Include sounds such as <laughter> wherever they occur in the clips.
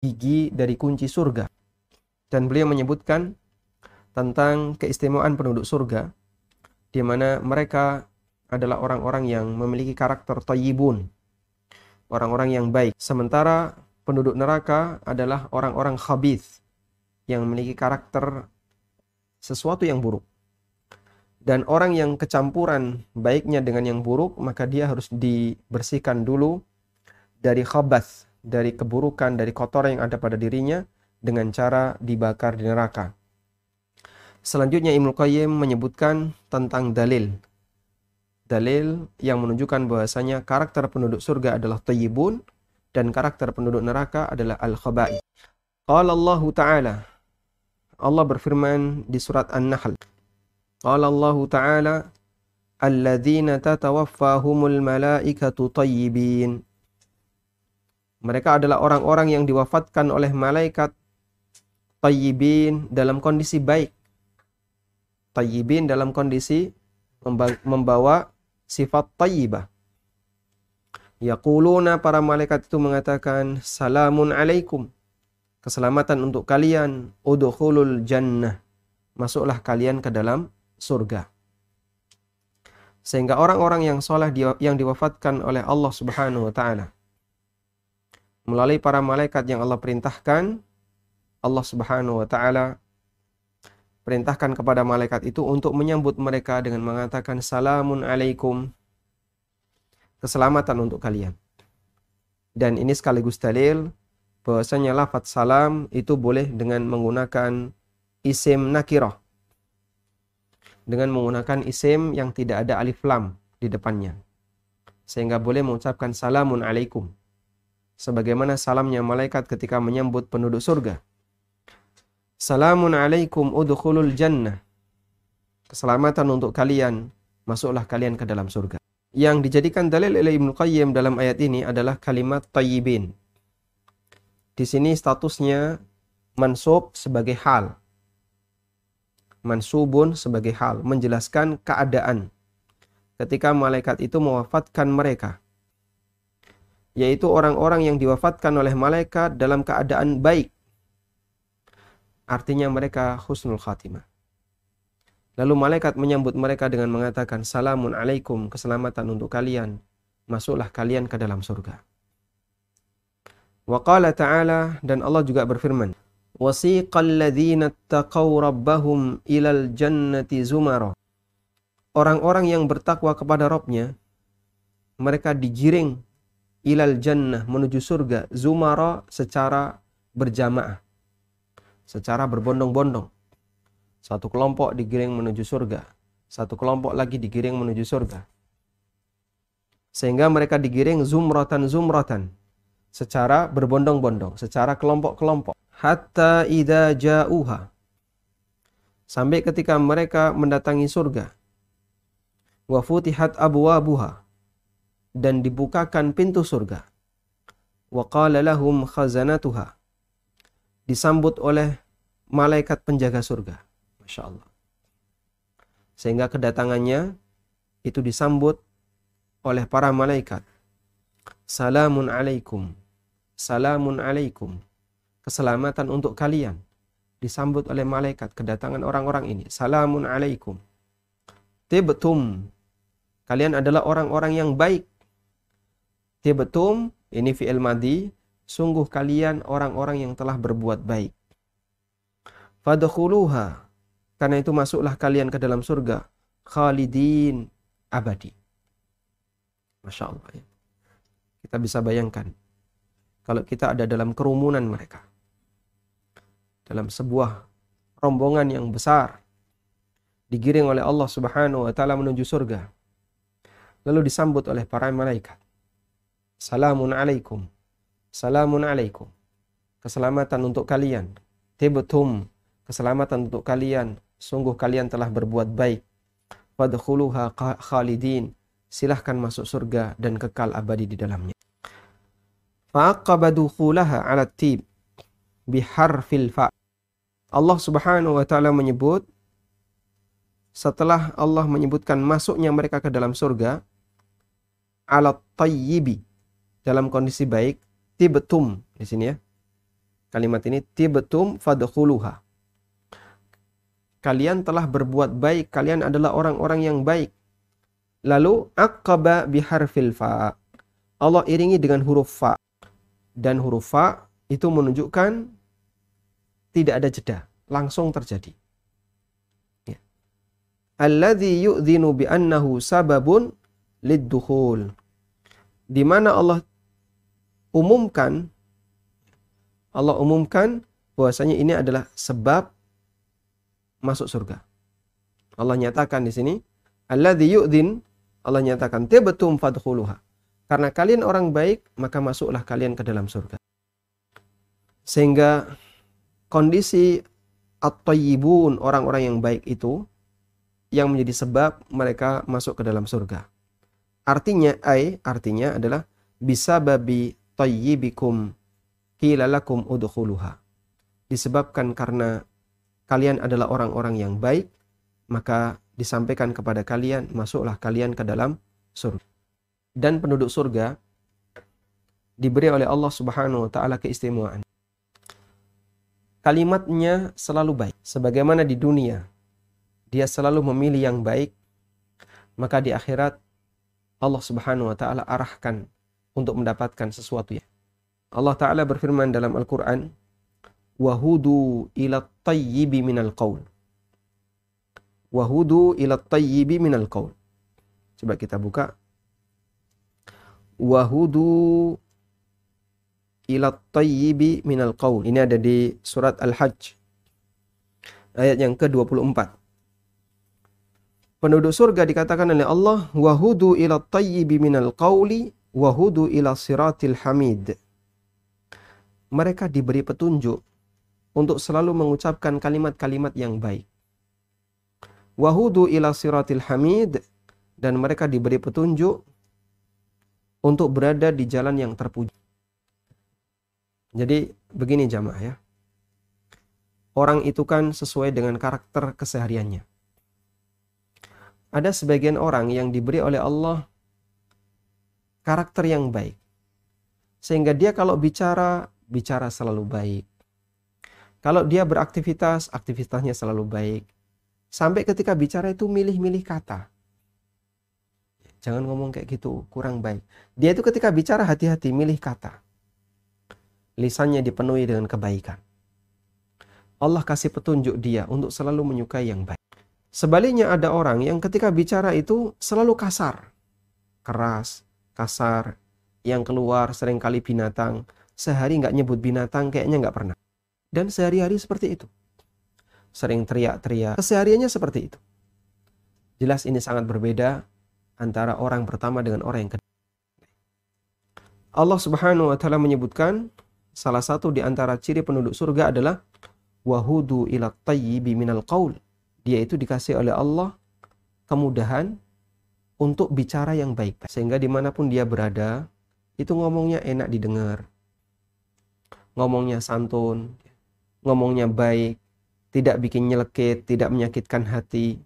gigi dari kunci surga. Dan beliau menyebutkan tentang keistimewaan penduduk surga di mana mereka adalah orang-orang yang memiliki karakter tayyibun, orang-orang yang baik. Sementara penduduk neraka adalah orang-orang khabith yang memiliki karakter sesuatu yang buruk. Dan orang yang kecampuran baiknya dengan yang buruk, maka dia harus dibersihkan dulu dari khabath, dari keburukan, dari kotoran yang ada pada dirinya dengan cara dibakar di neraka. Selanjutnya Ibnu Qayyim menyebutkan tentang dalil. Dalil yang menunjukkan bahwasanya karakter penduduk surga adalah tayyibun dan karakter penduduk neraka adalah al-khaba'i. Qala Allah Ta'ala Allah berfirman di surat An-Nahl Qala Allah Ta'ala Alladzina tatawaffahumul malaikatu tayyibin Mereka adalah orang-orang yang diwafatkan oleh malaikat tayyibin dalam kondisi baik. Tayyibin dalam kondisi membawa sifat tayyibah. Yaquluna para malaikat itu mengatakan salamun alaikum. Keselamatan untuk kalian. Udkhulul jannah. Masuklah kalian ke dalam surga. Sehingga orang-orang yang soleh yang diwafatkan oleh Allah Subhanahu wa taala melalui para malaikat yang Allah perintahkan, Allah Subhanahu wa taala perintahkan kepada malaikat itu untuk menyambut mereka dengan mengatakan salamun alaikum. Keselamatan untuk kalian. Dan ini sekaligus dalil bahwasanya lafaz salam itu boleh dengan menggunakan isim nakirah dengan menggunakan isim yang tidak ada alif lam di depannya. Sehingga boleh mengucapkan salamun alaikum. Sebagaimana salamnya malaikat ketika menyambut penduduk surga. Salamun alaikum udkhulul jannah. Keselamatan untuk kalian, masuklah kalian ke dalam surga. Yang dijadikan dalil oleh Ibnu Qayyim dalam ayat ini adalah kalimat tayyibin. Di sini statusnya mansub sebagai hal mansubun sebagai hal menjelaskan keadaan ketika malaikat itu mewafatkan mereka yaitu orang-orang yang diwafatkan oleh malaikat dalam keadaan baik. Artinya mereka husnul khatimah. Lalu malaikat menyambut mereka dengan mengatakan salamun alaikum keselamatan untuk kalian. Masuklah kalian ke dalam surga. Wa ta'ala dan Allah juga berfirman wasiqal ladzina taqaw rabbahum ilal jannati zumara. Orang-orang yang bertakwa kepada Robnya mereka digiring ilal jannah menuju surga zumara secara berjamaah. Secara berbondong-bondong. Satu kelompok digiring menuju surga satu kelompok lagi digiring menuju surga. Sehingga mereka digiring zumratan zumratan. Secara berbondong-bondong secara kelompok-kelompok. Hatta idza ja'uha. Sampai ketika mereka mendatangi surga. Wa futihat abwabuha dan dibukakan pintu surga wa qala lahum khazanatuha disambut oleh malaikat penjaga surga Masya Allah sehingga kedatangannya itu disambut oleh para malaikat salamun alaikum salamun alaikum keselamatan untuk kalian. Disambut oleh malaikat kedatangan orang-orang ini. Salamun alaikum. Tibtum. Kalian adalah orang-orang yang baik. Tibtum, ini fi'il madi. Sungguh kalian orang-orang yang telah berbuat baik. Fadkhuluha. Karena itu masuklah kalian ke dalam surga. Khalidin abadi. Masya Allah. Ya. Kita bisa bayangkan. Kalau kita ada dalam kerumunan mereka dalam sebuah rombongan yang besar digiring oleh Allah Subhanahu wa taala menuju surga. Lalu disambut oleh para malaikat. Salamun alaikum. Salamun alaikum. Keselamatan untuk kalian. Tibtum. Keselamatan untuk kalian. Sungguh kalian telah berbuat baik. Fadkhuluha khalidin. Silahkan masuk surga dan kekal abadi di dalamnya. Fa'aqaba dukhulaha ala tib biharfil fa' Allah Subhanahu wa taala menyebut setelah Allah menyebutkan masuknya mereka ke dalam surga alat tayyibi dalam kondisi baik tibtum di sini ya Kalimat ini tibtum fadkhuluha. Kalian telah berbuat baik, kalian adalah orang-orang yang baik. Lalu aqaba biharfil fa. Allah iringi dengan huruf fa. Dan huruf fa itu menunjukkan tidak ada jeda, langsung terjadi. Ya. Alladhi yu'dhinu bi annahu sababun lid-dukhul. Di mana Allah umumkan Allah umumkan bahwasanya ini adalah sebab masuk surga. Allah nyatakan di sini, alladzi yu'dhin Allah nyatakan tibtum fadkhuluha. Karena kalian orang baik, maka masuklah kalian ke dalam surga. Sehingga kondisi at-tayyibun, orang-orang yang baik itu yang menjadi sebab mereka masuk ke dalam surga. Artinya ai artinya adalah bisa babi tayyibikum qila lakum udkhuluha. Disebabkan karena kalian adalah orang-orang yang baik, maka disampaikan kepada kalian, masuklah kalian ke dalam surga. Dan penduduk surga diberi oleh Allah Subhanahu wa taala keistimewaan. Kalimatnya selalu baik. Sebagaimana di dunia dia selalu memilih yang baik, maka di akhirat Allah Subhanahu wa taala arahkan untuk mendapatkan sesuatu ya. Allah Ta'ala berfirman dalam Al-Quran, Wahudu ila tayyibi minal qawl. Wahudu ila tayyibi minal qawl. Coba kita buka. Wahudu ila tayyibi minal qawl. Ini ada di surat Al-Hajj. Ayat yang ke-24. Penduduk surga dikatakan oleh Allah, Wahudu ila tayyibi minal qawli, wahudu ila siratil hamid mereka diberi petunjuk untuk selalu mengucapkan kalimat-kalimat yang baik. Wahudu ila siratil hamid dan mereka diberi petunjuk untuk berada di jalan yang terpuji. Jadi begini jamaah ya. Orang itu kan sesuai dengan karakter kesehariannya. Ada sebagian orang yang diberi oleh Allah karakter yang baik. Sehingga dia kalau bicara bicara selalu baik. Kalau dia beraktivitas, aktivitasnya selalu baik. Sampai ketika bicara itu milih-milih kata. Jangan ngomong kayak gitu, kurang baik. Dia itu ketika bicara hati-hati, milih kata. Lisannya dipenuhi dengan kebaikan. Allah kasih petunjuk dia untuk selalu menyukai yang baik. Sebaliknya ada orang yang ketika bicara itu selalu kasar. Keras, kasar, yang keluar sering kali binatang, sehari nggak nyebut binatang kayaknya nggak pernah. Dan sehari-hari seperti itu. Sering teriak-teriak. Kesehariannya seperti itu. Jelas ini sangat berbeda antara orang pertama dengan orang yang kedua. Allah Subhanahu wa taala menyebutkan salah satu di antara ciri penduduk surga adalah wahudu ila tayyibi minal qaul. Dia itu dikasih oleh Allah kemudahan untuk bicara yang baik. Sehingga di mana pun dia berada, itu ngomongnya enak didengar ngomongnya santun, ngomongnya baik, tidak bikin nyelekit, tidak menyakitkan hati.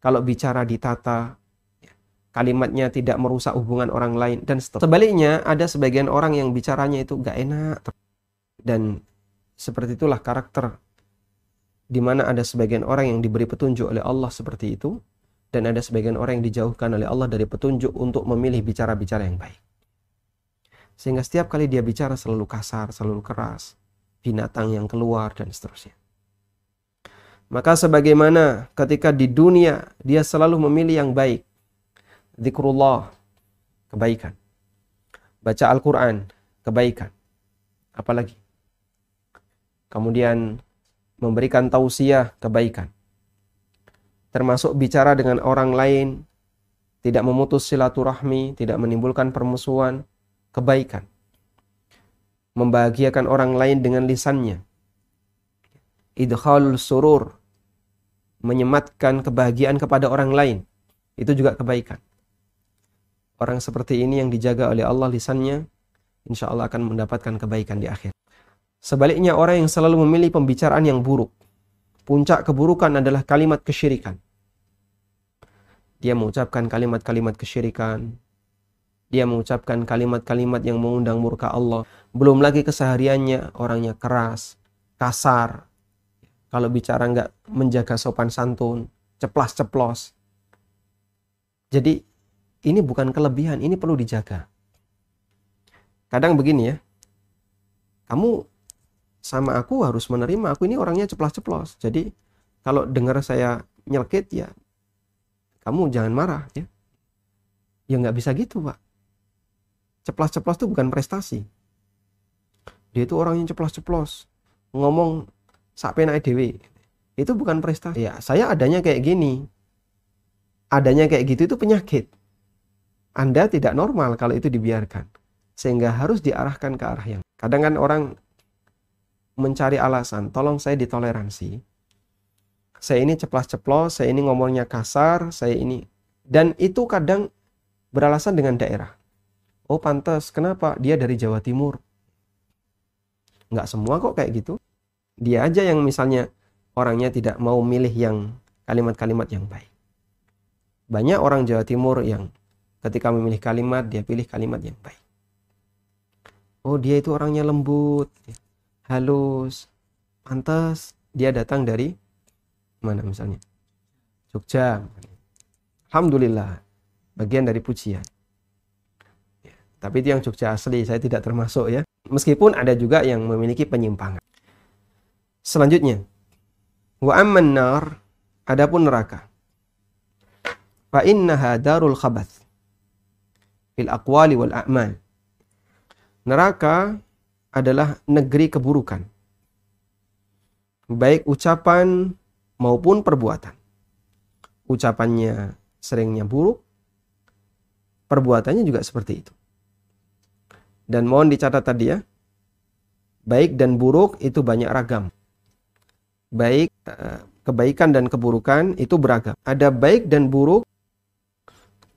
Kalau bicara ditata, kalimatnya tidak merusak hubungan orang lain dan. Sebaliknya ada sebagian orang yang bicaranya itu gak enak dan seperti itulah karakter di mana ada sebagian orang yang diberi petunjuk oleh Allah seperti itu dan ada sebagian orang yang dijauhkan oleh Allah dari petunjuk untuk memilih bicara-bicara yang baik. Sehingga setiap kali dia bicara selalu kasar, selalu keras, binatang yang keluar dan seterusnya. Maka sebagaimana ketika di dunia dia selalu memilih yang baik. Zikrullah, kebaikan. Baca Al-Quran, kebaikan. Apalagi? Kemudian memberikan tausiah, kebaikan. Termasuk bicara dengan orang lain, tidak memutus silaturahmi, tidak menimbulkan permusuhan, kebaikan. Membahagiakan orang lain dengan lisannya. Idkhalul surur. Menyematkan kebahagiaan kepada orang lain. Itu juga kebaikan. Orang seperti ini yang dijaga oleh Allah lisannya, insya Allah akan mendapatkan kebaikan di akhir. Sebaliknya orang yang selalu memilih pembicaraan yang buruk. Puncak keburukan adalah kalimat kesyirikan. Dia mengucapkan kalimat-kalimat kesyirikan, dia mengucapkan kalimat-kalimat yang mengundang murka Allah. Belum lagi kesehariannya orangnya keras, kasar. Kalau bicara nggak menjaga sopan santun, ceplas-ceplos. Jadi ini bukan kelebihan, ini perlu dijaga. Kadang begini ya, kamu sama aku harus menerima aku ini orangnya ceplas-ceplos. Jadi kalau dengar saya nyelkit ya kamu jangan marah ya. Ya nggak bisa gitu pak. Ceplos-ceplos itu bukan prestasi. Dia itu orang yang ceplos-ceplos ngomong sampai naik dewi itu bukan prestasi. Ya saya adanya kayak gini. Adanya kayak gitu itu penyakit. Anda tidak normal kalau itu dibiarkan. Sehingga harus diarahkan ke arah yang kadang kan orang mencari alasan tolong saya ditoleransi saya ini ceplas-ceplos saya ini ngomongnya kasar saya ini dan itu kadang beralasan dengan daerah Oh pantas, kenapa? Dia dari Jawa Timur. Nggak semua kok kayak gitu. Dia aja yang misalnya orangnya tidak mau milih yang kalimat-kalimat yang baik. Banyak orang Jawa Timur yang ketika memilih kalimat, dia pilih kalimat yang baik. Oh dia itu orangnya lembut, halus, pantas. Dia datang dari mana misalnya? Jogja. Alhamdulillah, bagian dari pujian. Tapi itu yang Jogja asli, saya tidak termasuk ya. Meskipun ada juga yang memiliki penyimpangan. Selanjutnya, wa amman nar, adapun neraka. Fa innaha darul khabath fil aqwali wal a'mal. Neraka adalah negeri keburukan. Baik ucapan maupun perbuatan. Ucapannya seringnya buruk, perbuatannya juga seperti itu. Dan mohon dicatat tadi ya, baik dan buruk itu banyak ragam. Baik, eh, kebaikan dan keburukan itu beragam. Ada baik dan buruk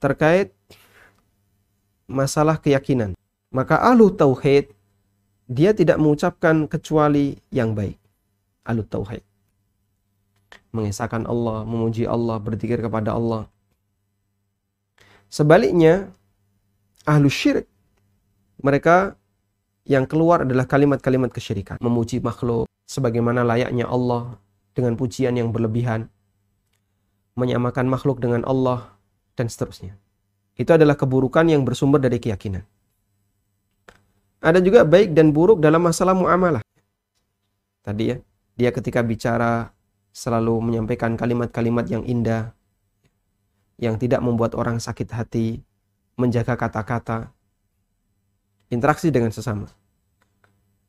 terkait masalah keyakinan. Maka ahlu tauhid dia tidak mengucapkan kecuali yang baik. Ahlu tauhid. Mengesahkan Allah, memuji Allah, berzikir kepada Allah. Sebaliknya, ahlu syirik mereka yang keluar adalah kalimat-kalimat kesyirikan. Memuji makhluk sebagaimana layaknya Allah dengan pujian yang berlebihan. Menyamakan makhluk dengan Allah dan seterusnya. Itu adalah keburukan yang bersumber dari keyakinan. Ada juga baik dan buruk dalam masalah muamalah. Tadi ya, dia ketika bicara selalu menyampaikan kalimat-kalimat yang indah, yang tidak membuat orang sakit hati, menjaga kata-kata, interaksi dengan sesama.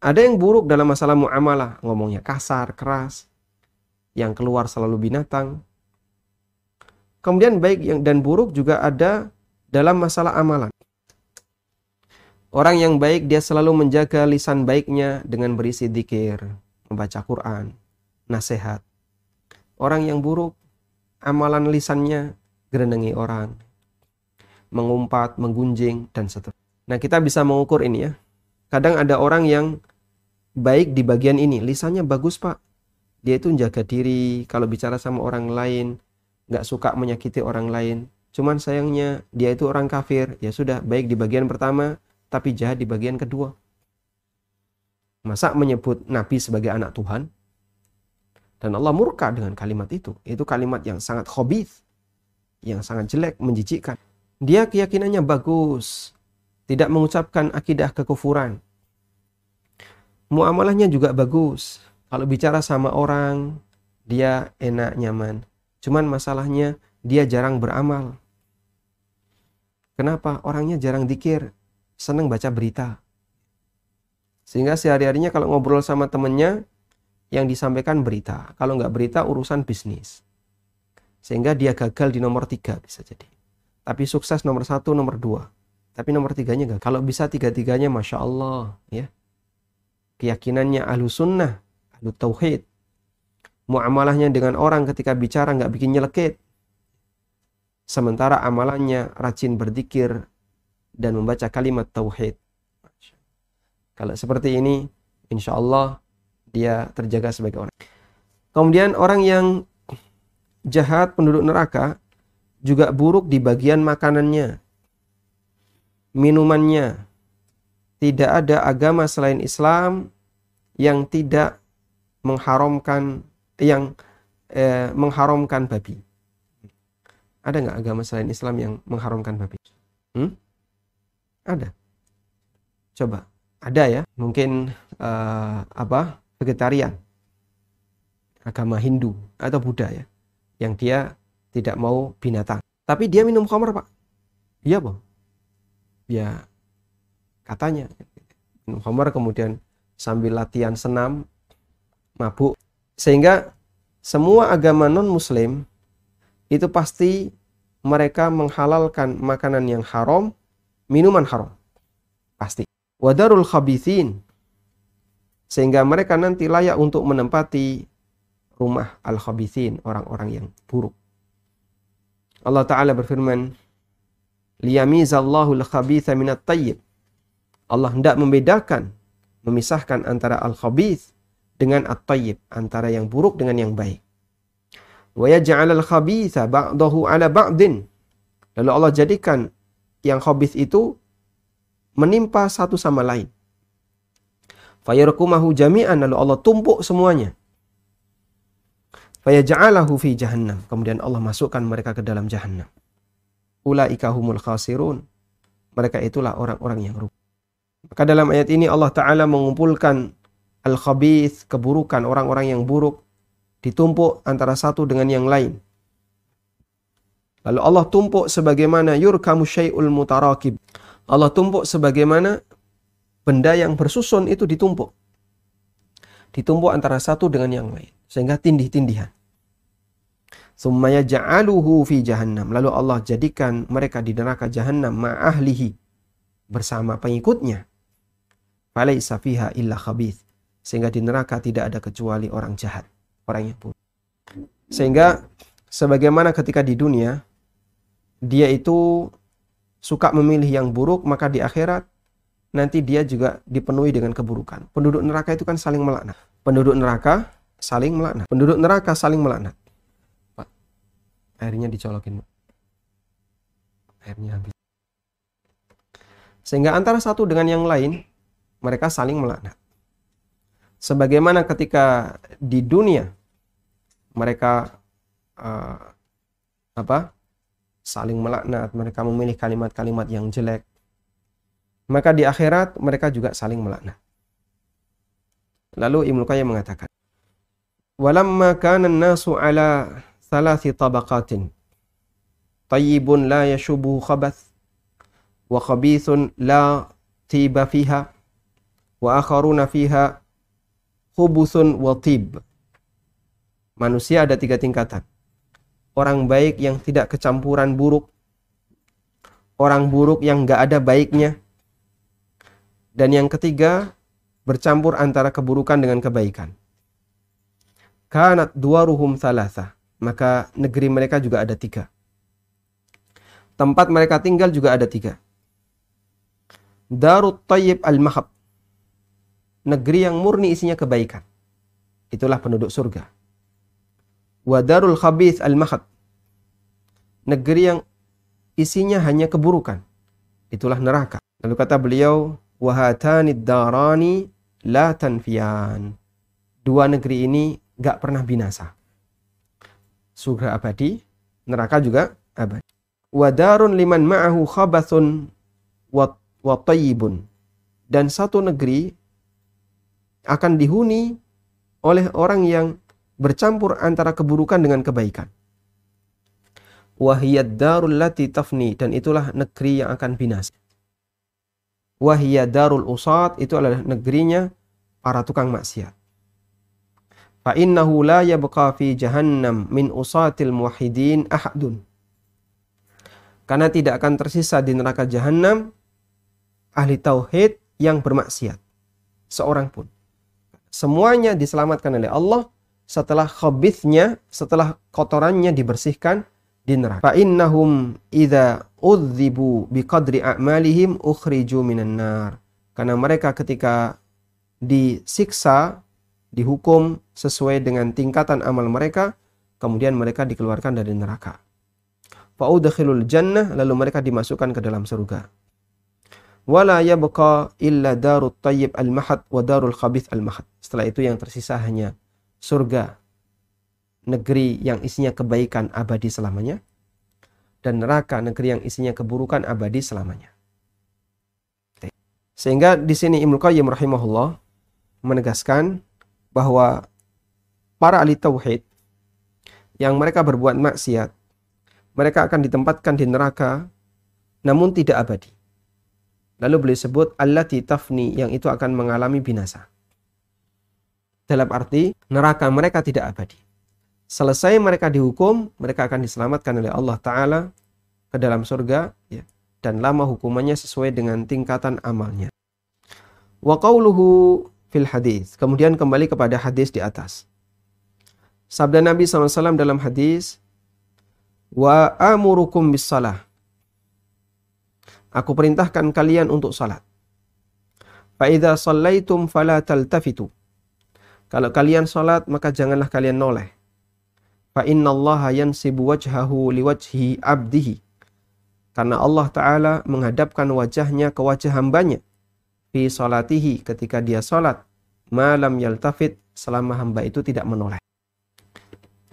Ada yang buruk dalam masalah muamalah, ngomongnya kasar, keras, yang keluar selalu binatang. Kemudian baik dan buruk juga ada dalam masalah amalan. Orang yang baik dia selalu menjaga lisan baiknya dengan berisi dikir, membaca Quran, nasihat. Orang yang buruk, amalan lisannya gerenengi orang, mengumpat, menggunjing, dan seterusnya. Nah, kita bisa mengukur ini ya. Kadang ada orang yang baik di bagian ini, lisannya bagus pak. Dia itu menjaga diri, kalau bicara sama orang lain, nggak suka menyakiti orang lain. Cuman sayangnya dia itu orang kafir, ya sudah baik di bagian pertama, tapi jahat di bagian kedua. Masa menyebut Nabi sebagai anak Tuhan? Dan Allah murka dengan kalimat itu. Itu kalimat yang sangat khobith, yang sangat jelek, menjijikkan. Dia keyakinannya bagus, tidak mengucapkan akidah kekufuran. Muamalahnya juga bagus. Kalau bicara sama orang, dia enak, nyaman. Cuman masalahnya dia jarang beramal. Kenapa? Orangnya jarang dikir, senang baca berita. Sehingga sehari-harinya kalau ngobrol sama temennya, yang disampaikan berita. Kalau nggak berita, urusan bisnis. Sehingga dia gagal di nomor tiga bisa jadi. Tapi sukses nomor satu, nomor dua. Tapi nomor tiganya enggak. Kalau bisa tiga-tiganya Masya Allah. ya Keyakinannya ahlu sunnah, ahlu tauhid. Muamalahnya dengan orang ketika bicara nggak bikin nyelekit. Sementara amalannya rajin berzikir dan membaca kalimat tauhid. Kalau seperti ini, insya Allah dia terjaga sebagai orang. Kemudian orang yang jahat penduduk neraka juga buruk di bagian makanannya minumannya. Tidak ada agama selain Islam yang tidak mengharamkan yang eh, mengharamkan babi. Ada nggak agama selain Islam yang mengharamkan babi? Hmm? Ada. Coba. Ada ya. Mungkin uh, apa? Vegetarian. Agama Hindu atau Buddha ya. Yang dia tidak mau binatang. Tapi dia minum khamr, Pak. Iya, Bang. Ya katanya minum khamr kemudian sambil latihan senam mabuk sehingga semua agama non muslim itu pasti mereka menghalalkan makanan yang haram, minuman haram. Pasti. Wadarul khabithin. Sehingga mereka nanti layak untuk menempati rumah al-khabithin, orang-orang yang buruk. Allah Ta'ala berfirman, Liyamizallahu al-khabitha minat tayyib. Allah hendak membedakan, memisahkan antara al-khabith dengan at-tayyib, antara yang buruk dengan yang baik wa yaj'alal khabitha ba'dahu ala ba'din. Lalu Allah jadikan yang khabith itu menimpa satu sama lain. Fayarkumahu jami'an lalu Allah tumpuk semuanya. Fayaj'alahu fi jahannam. Kemudian Allah masukkan mereka ke dalam jahannam. Ulaika humul khasirun. Mereka itulah orang-orang yang rugi. Maka dalam ayat ini Allah Ta'ala mengumpulkan al-khabith, keburukan, orang-orang yang buruk ditumpuk antara satu dengan yang lain. Lalu Allah tumpuk sebagaimana yurkamu syai'ul mutarakib. Allah tumpuk sebagaimana benda yang bersusun itu ditumpuk. Ditumpuk antara satu dengan yang lain. Sehingga tindih-tindihan. Summaya ja'aluhu fi jahannam. Lalu Allah jadikan mereka di neraka jahannam ma'ahlihi. Bersama pengikutnya. Falaysa fiha illa khabith. Sehingga di neraka tidak ada kecuali orang jahat orang yang buruk. Sehingga sebagaimana ketika di dunia dia itu suka memilih yang buruk, maka di akhirat nanti dia juga dipenuhi dengan keburukan. Penduduk neraka itu kan saling melaknat. Penduduk neraka saling melaknat. Penduduk neraka saling melaknat. Pak, airnya dicolokin. Airnya habis. Sehingga antara satu dengan yang lain, mereka saling melaknat. Sebagaimana ketika di dunia mereka uh, apa saling melaknat, mereka memilih kalimat-kalimat yang jelek. Maka di akhirat mereka juga saling melaknat. Lalu Ibnu Qayyim mengatakan, "Walamma kana an-nasu ala thalathi tabaqatin. Tayyibun la yashubu khabath wa khabithun la tiba fiha wa akharuna fiha khubusun wa tib. Manusia ada tiga tingkatan. Orang baik yang tidak kecampuran buruk. Orang buruk yang gak ada baiknya. Dan yang ketiga, bercampur antara keburukan dengan kebaikan. Kanat dua ruhum thalatha. Maka negeri mereka juga ada tiga. Tempat mereka tinggal juga ada tiga. Darut Tayyib al-Mahab negeri yang murni isinya kebaikan. Itulah penduduk surga. Wadarul khabith al-mahad. Negeri yang isinya hanya keburukan. Itulah neraka. Lalu kata beliau, wahatanid darani la tanfiyan. Dua negeri ini gak pernah binasa. Surga abadi, neraka juga abadi. Wadarun liman ma'ahu khabathun wa tayyibun. Dan satu negeri akan dihuni oleh orang yang bercampur antara keburukan dengan kebaikan. Wahiyad darul lati tafni dan itulah negeri yang akan binasa. Wahiyad darul usat itu adalah negerinya para tukang maksiat. Fa innahu la yabqa fi jahannam min usatil muwahhidin ahadun. Karena tidak akan tersisa di neraka jahanam ahli tauhid yang bermaksiat. Seorang pun semuanya diselamatkan oleh Allah setelah khabithnya, setelah kotorannya dibersihkan di neraka. Fa innahum idza udzibu biqadri a'malihim ukhriju minan nar. Karena mereka ketika disiksa, dihukum sesuai dengan tingkatan amal mereka, kemudian mereka dikeluarkan dari neraka. Fa udkhilul jannah lalu mereka dimasukkan ke dalam surga. Wala yabqa illa darut tayyib al-mahad wa darul khabith al-mahad. Setelah itu yang tersisa hanya surga, negeri yang isinya kebaikan abadi selamanya, dan neraka negeri yang isinya keburukan abadi selamanya. Sehingga di sini Ibnu Qayyim rahimahullah menegaskan bahwa para ahli tauhid yang mereka berbuat maksiat, mereka akan ditempatkan di neraka namun tidak abadi. Lalu beliau sebut allati tafni yang itu akan mengalami binasa. Dalam arti neraka mereka tidak abadi. Selesai mereka dihukum, mereka akan diselamatkan oleh Allah Ta'ala ke dalam surga ya, dan lama hukumannya sesuai dengan tingkatan amalnya. Wa qawluhu fil hadis. Kemudian kembali kepada hadis di atas. Sabda Nabi SAW dalam hadis, Wa amurukum bis salah. Aku perintahkan kalian untuk salat. Fa'idha sallaitum fala taltafitu. Kalau kalian salat, maka janganlah kalian noleh. Fa inna Allah yansibu wajhahu liwajhi abdihi. Karena Allah Ta'ala menghadapkan wajahnya ke wajah hambanya. Fi salatihi ketika dia salat. Malam yaltafit selama hamba itu tidak menoleh.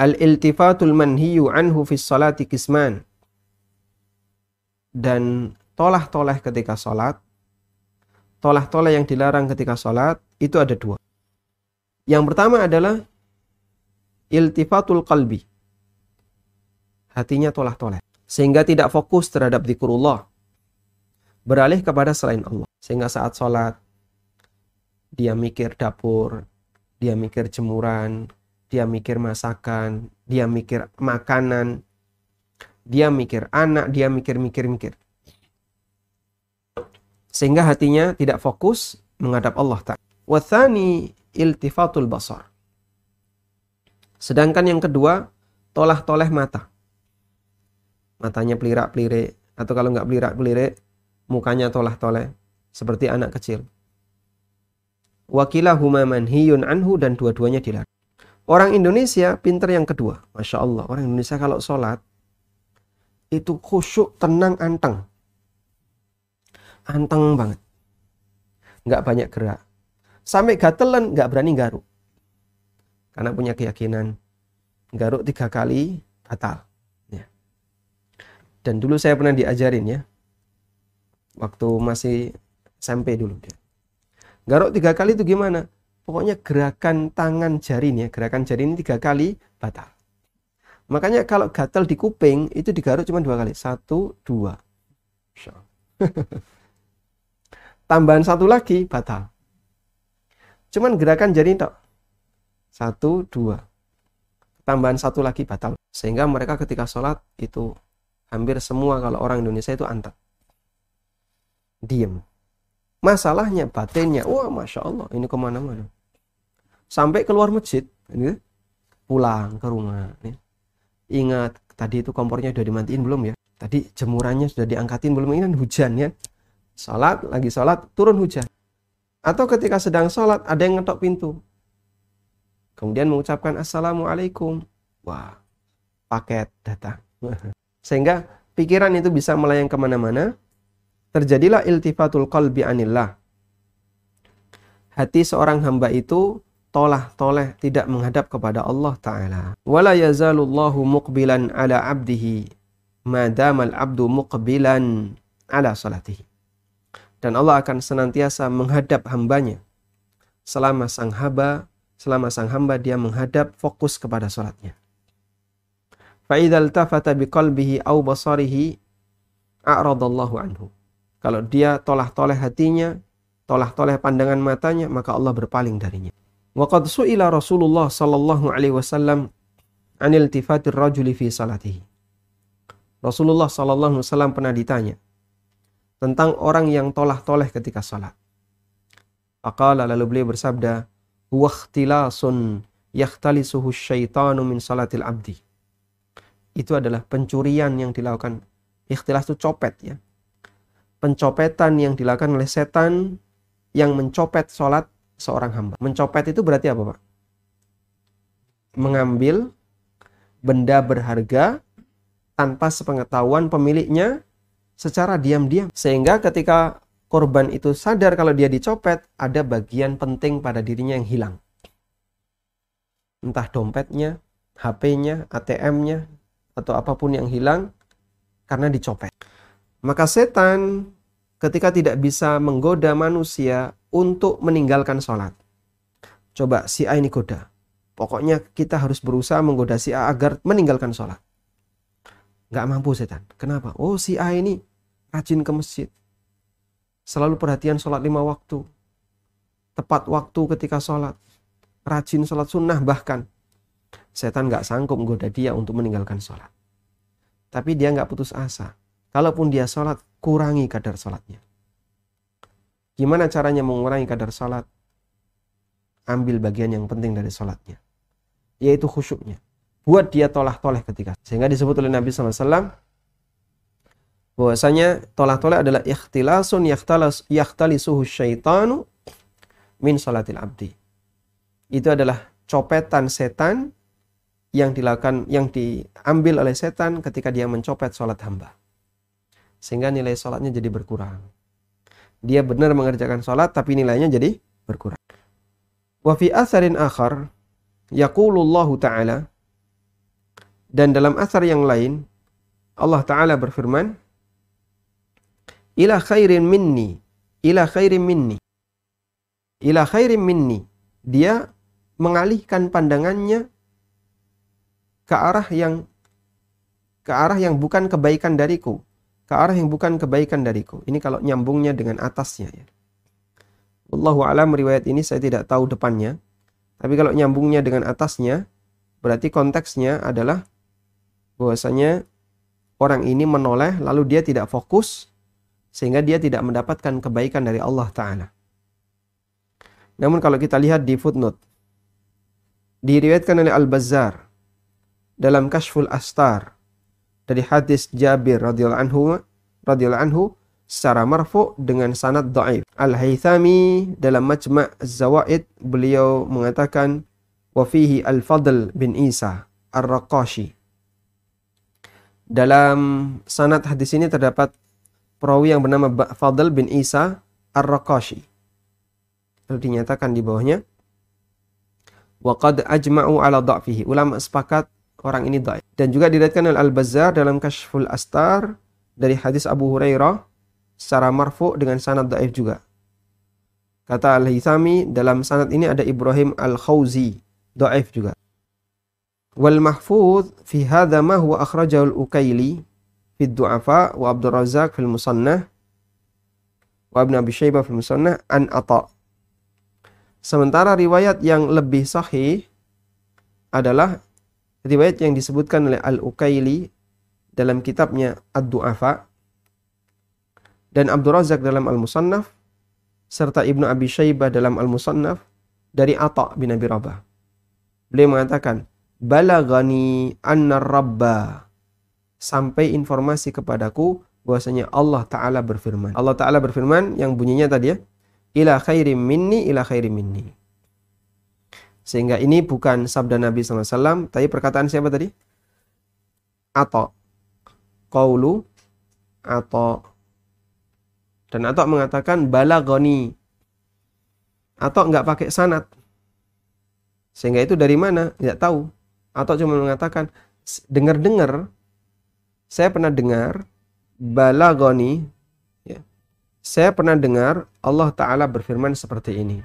Al-iltifatul manhiyu anhu fi salati kisman. Dan tolah-toleh ketika sholat, tolah-toleh yang dilarang ketika sholat, itu ada dua. Yang pertama adalah iltifatul qalbi. Hatinya tolah-toleh. Sehingga tidak fokus terhadap zikrullah. Beralih kepada selain Allah. Sehingga saat sholat, dia mikir dapur, dia mikir jemuran, dia mikir masakan, dia mikir makanan, dia mikir anak, dia mikir-mikir-mikir sehingga hatinya tidak fokus menghadap Allah Ta'ala. Wathani iltifatul basar. Sedangkan yang kedua, tolah-toleh mata. Matanya pelirak-pelirik, atau kalau nggak pelirak-pelirik, mukanya tolah-toleh, seperti anak kecil. Wakilah humaman hiyun anhu dan dua-duanya dilarang. Orang Indonesia pinter yang kedua. Masya Allah, orang Indonesia kalau sholat, itu khusyuk, tenang, anteng anteng banget. Nggak banyak gerak. Sampai gatelan nggak berani garuk. Karena punya keyakinan garuk tiga kali batal. Ya. Dan dulu saya pernah diajarin ya. Waktu masih SMP dulu dia. Garuk tiga kali itu gimana? Pokoknya gerakan tangan jari nih ya, gerakan jari ini tiga kali batal. Makanya kalau gatal di kuping itu digaruk cuma dua kali. Satu, dua. <laughs> tambahan satu lagi batal. Cuman gerakan jadi tok. Satu, dua. Tambahan satu lagi batal. Sehingga mereka ketika sholat itu hampir semua kalau orang Indonesia itu antar. Diem. Masalahnya batinnya, wah masya Allah ini ke mana-mana. Sampai keluar masjid, ini pulang ke rumah. Ini. Ingat tadi itu kompornya sudah dimatiin belum ya? Tadi jemurannya sudah diangkatin belum? Ini kan hujan ya. Salat, lagi salat, turun hujan. Atau ketika sedang salat, ada yang ngetok pintu. Kemudian mengucapkan Assalamualaikum. Wah, paket datang. <laughs> Sehingga pikiran itu bisa melayang ke mana-mana. Terjadilah iltifatul qalbi anillah. Hati seorang hamba itu tolah toleh tidak menghadap kepada Allah Ta'ala. Wala yazalullahu muqbilan ala abdihi madamal abdu muqbilan ala salatihi dan Allah akan senantiasa menghadap hambanya selama sang hamba selama sang hamba dia menghadap fokus kepada sholatnya. Fa'idhal tafata biqalbihi au basarihi a'radallahu anhu. Kalau dia tolah-toleh hatinya, tolah-toleh pandangan matanya, maka Allah berpaling darinya. Waqad su'ila Rasulullah sallallahu alaihi wasallam anil tifatir rajuli fi salatihi. Rasulullah sallallahu alaihi wasallam pernah ditanya tentang orang yang tolah-toleh ketika sholat. Aqala lalu beliau bersabda, "Wahtilasun yakhtalisuhu syaitanu min salatil abdi." Itu adalah pencurian yang dilakukan. Ikhtilas itu copet ya. Pencopetan yang dilakukan oleh setan yang mencopet sholat seorang hamba. Mencopet itu berarti apa Pak? Mengambil benda berharga tanpa sepengetahuan pemiliknya secara diam-diam. Sehingga ketika korban itu sadar kalau dia dicopet, ada bagian penting pada dirinya yang hilang. Entah dompetnya, HP-nya, ATM-nya, atau apa pun yang hilang karena dicopet. Maka setan ketika tidak bisa menggoda manusia untuk meninggalkan sholat. Coba si A ini goda. Pokoknya kita harus berusaha menggoda si A agar meninggalkan sholat. Gak mampu setan. Kenapa? Oh si A ini rajin ke masjid. Selalu perhatian sholat lima waktu. Tepat waktu ketika sholat. Rajin sholat sunnah bahkan. Setan gak sanggup menggoda dia untuk meninggalkan sholat. Tapi dia gak putus asa. Kalaupun dia sholat, kurangi kadar sholatnya. Gimana caranya mengurangi kadar sholat? Ambil bagian yang penting dari sholatnya. Yaitu khusyuknya. Buat dia tolah-toleh ketika. Sehingga disebut oleh Nabi SAW bahwasanya tolah-toleh adalah ikhtilasun yakhtalas yakhtalisuhu syaitanu min salatil abdi. Itu adalah copetan setan yang dilakukan yang diambil oleh setan ketika dia mencopet sholat hamba sehingga nilai sholatnya jadi berkurang. Dia benar mengerjakan sholat tapi nilainya jadi berkurang. Wa fi asarin akhar yaqulullahu ta'ala dan dalam asar yang lain Allah Ta'ala berfirman ila khairin minni ila khairin minni ila khairin minni dia mengalihkan pandangannya ke arah yang ke arah yang bukan kebaikan dariku ke arah yang bukan kebaikan dariku. Ini kalau nyambungnya dengan atasnya ya. Wallahu alam riwayat ini saya tidak tahu depannya. Tapi kalau nyambungnya dengan atasnya, berarti konteksnya adalah bahwasanya orang ini menoleh lalu dia tidak fokus sehingga dia tidak mendapatkan kebaikan dari Allah taala. Namun kalau kita lihat di footnote diriwayatkan oleh Al-Bazzar dalam Kashful Astar dari hadis Jabir radhiyallahu anhu radhiyallahu anhu secara marfu dengan sanad dhaif. Al-Haythami dalam Majma' Az-Zawaid beliau mengatakan wa fihi Al-Fadl bin Isa Ar-Raqashi. Dalam sanad hadis ini terdapat perawi yang bernama Fadl bin Isa Ar-Raqashi. Lalu dinyatakan di bawahnya wa qad ajma'u ala dha'fihi. Ulama sepakat orang ini dhaif. Dan juga diriwayatkan oleh Al-Bazzar dalam Kashful Astar dari hadis Abu Hurairah secara marfu dengan sanad dhaif juga. Kata Al-Hithami dalam sanad ini ada Ibrahim Al-Khawzi, dhaif juga. Wal mahfuz fi hadha ma huwa akhrajahu al-Ukaili fi du'afa wa Abdul Razak fil Musannah wa Ibn Abi Syaibah fil Musannah an Ata. Sementara riwayat yang lebih sahih adalah riwayat yang disebutkan oleh Al-Ukaili dalam kitabnya Ad-Du'afa dan Abdul Razak dalam Al-Musannaf serta Ibnu Abi Syaibah dalam Al-Musannaf dari Atha bin Abi Rabah. Beliau mengatakan, "Balagani anna Rabba" sampai informasi kepadaku bahwasanya Allah taala berfirman. Allah taala berfirman yang bunyinya tadi ya, "Ila khairim minni ila khairim minni." Sehingga ini bukan sabda Nabi SAW, tapi perkataan siapa tadi? Atau. Qawlu. Atau. Dan atau mengatakan balagoni. Atau nggak pakai sanat. Sehingga itu dari mana? Tidak tahu. Atau cuma mengatakan, dengar-dengar, saya pernah dengar, balagoni, ya, saya pernah dengar Allah Ta'ala berfirman seperti ini.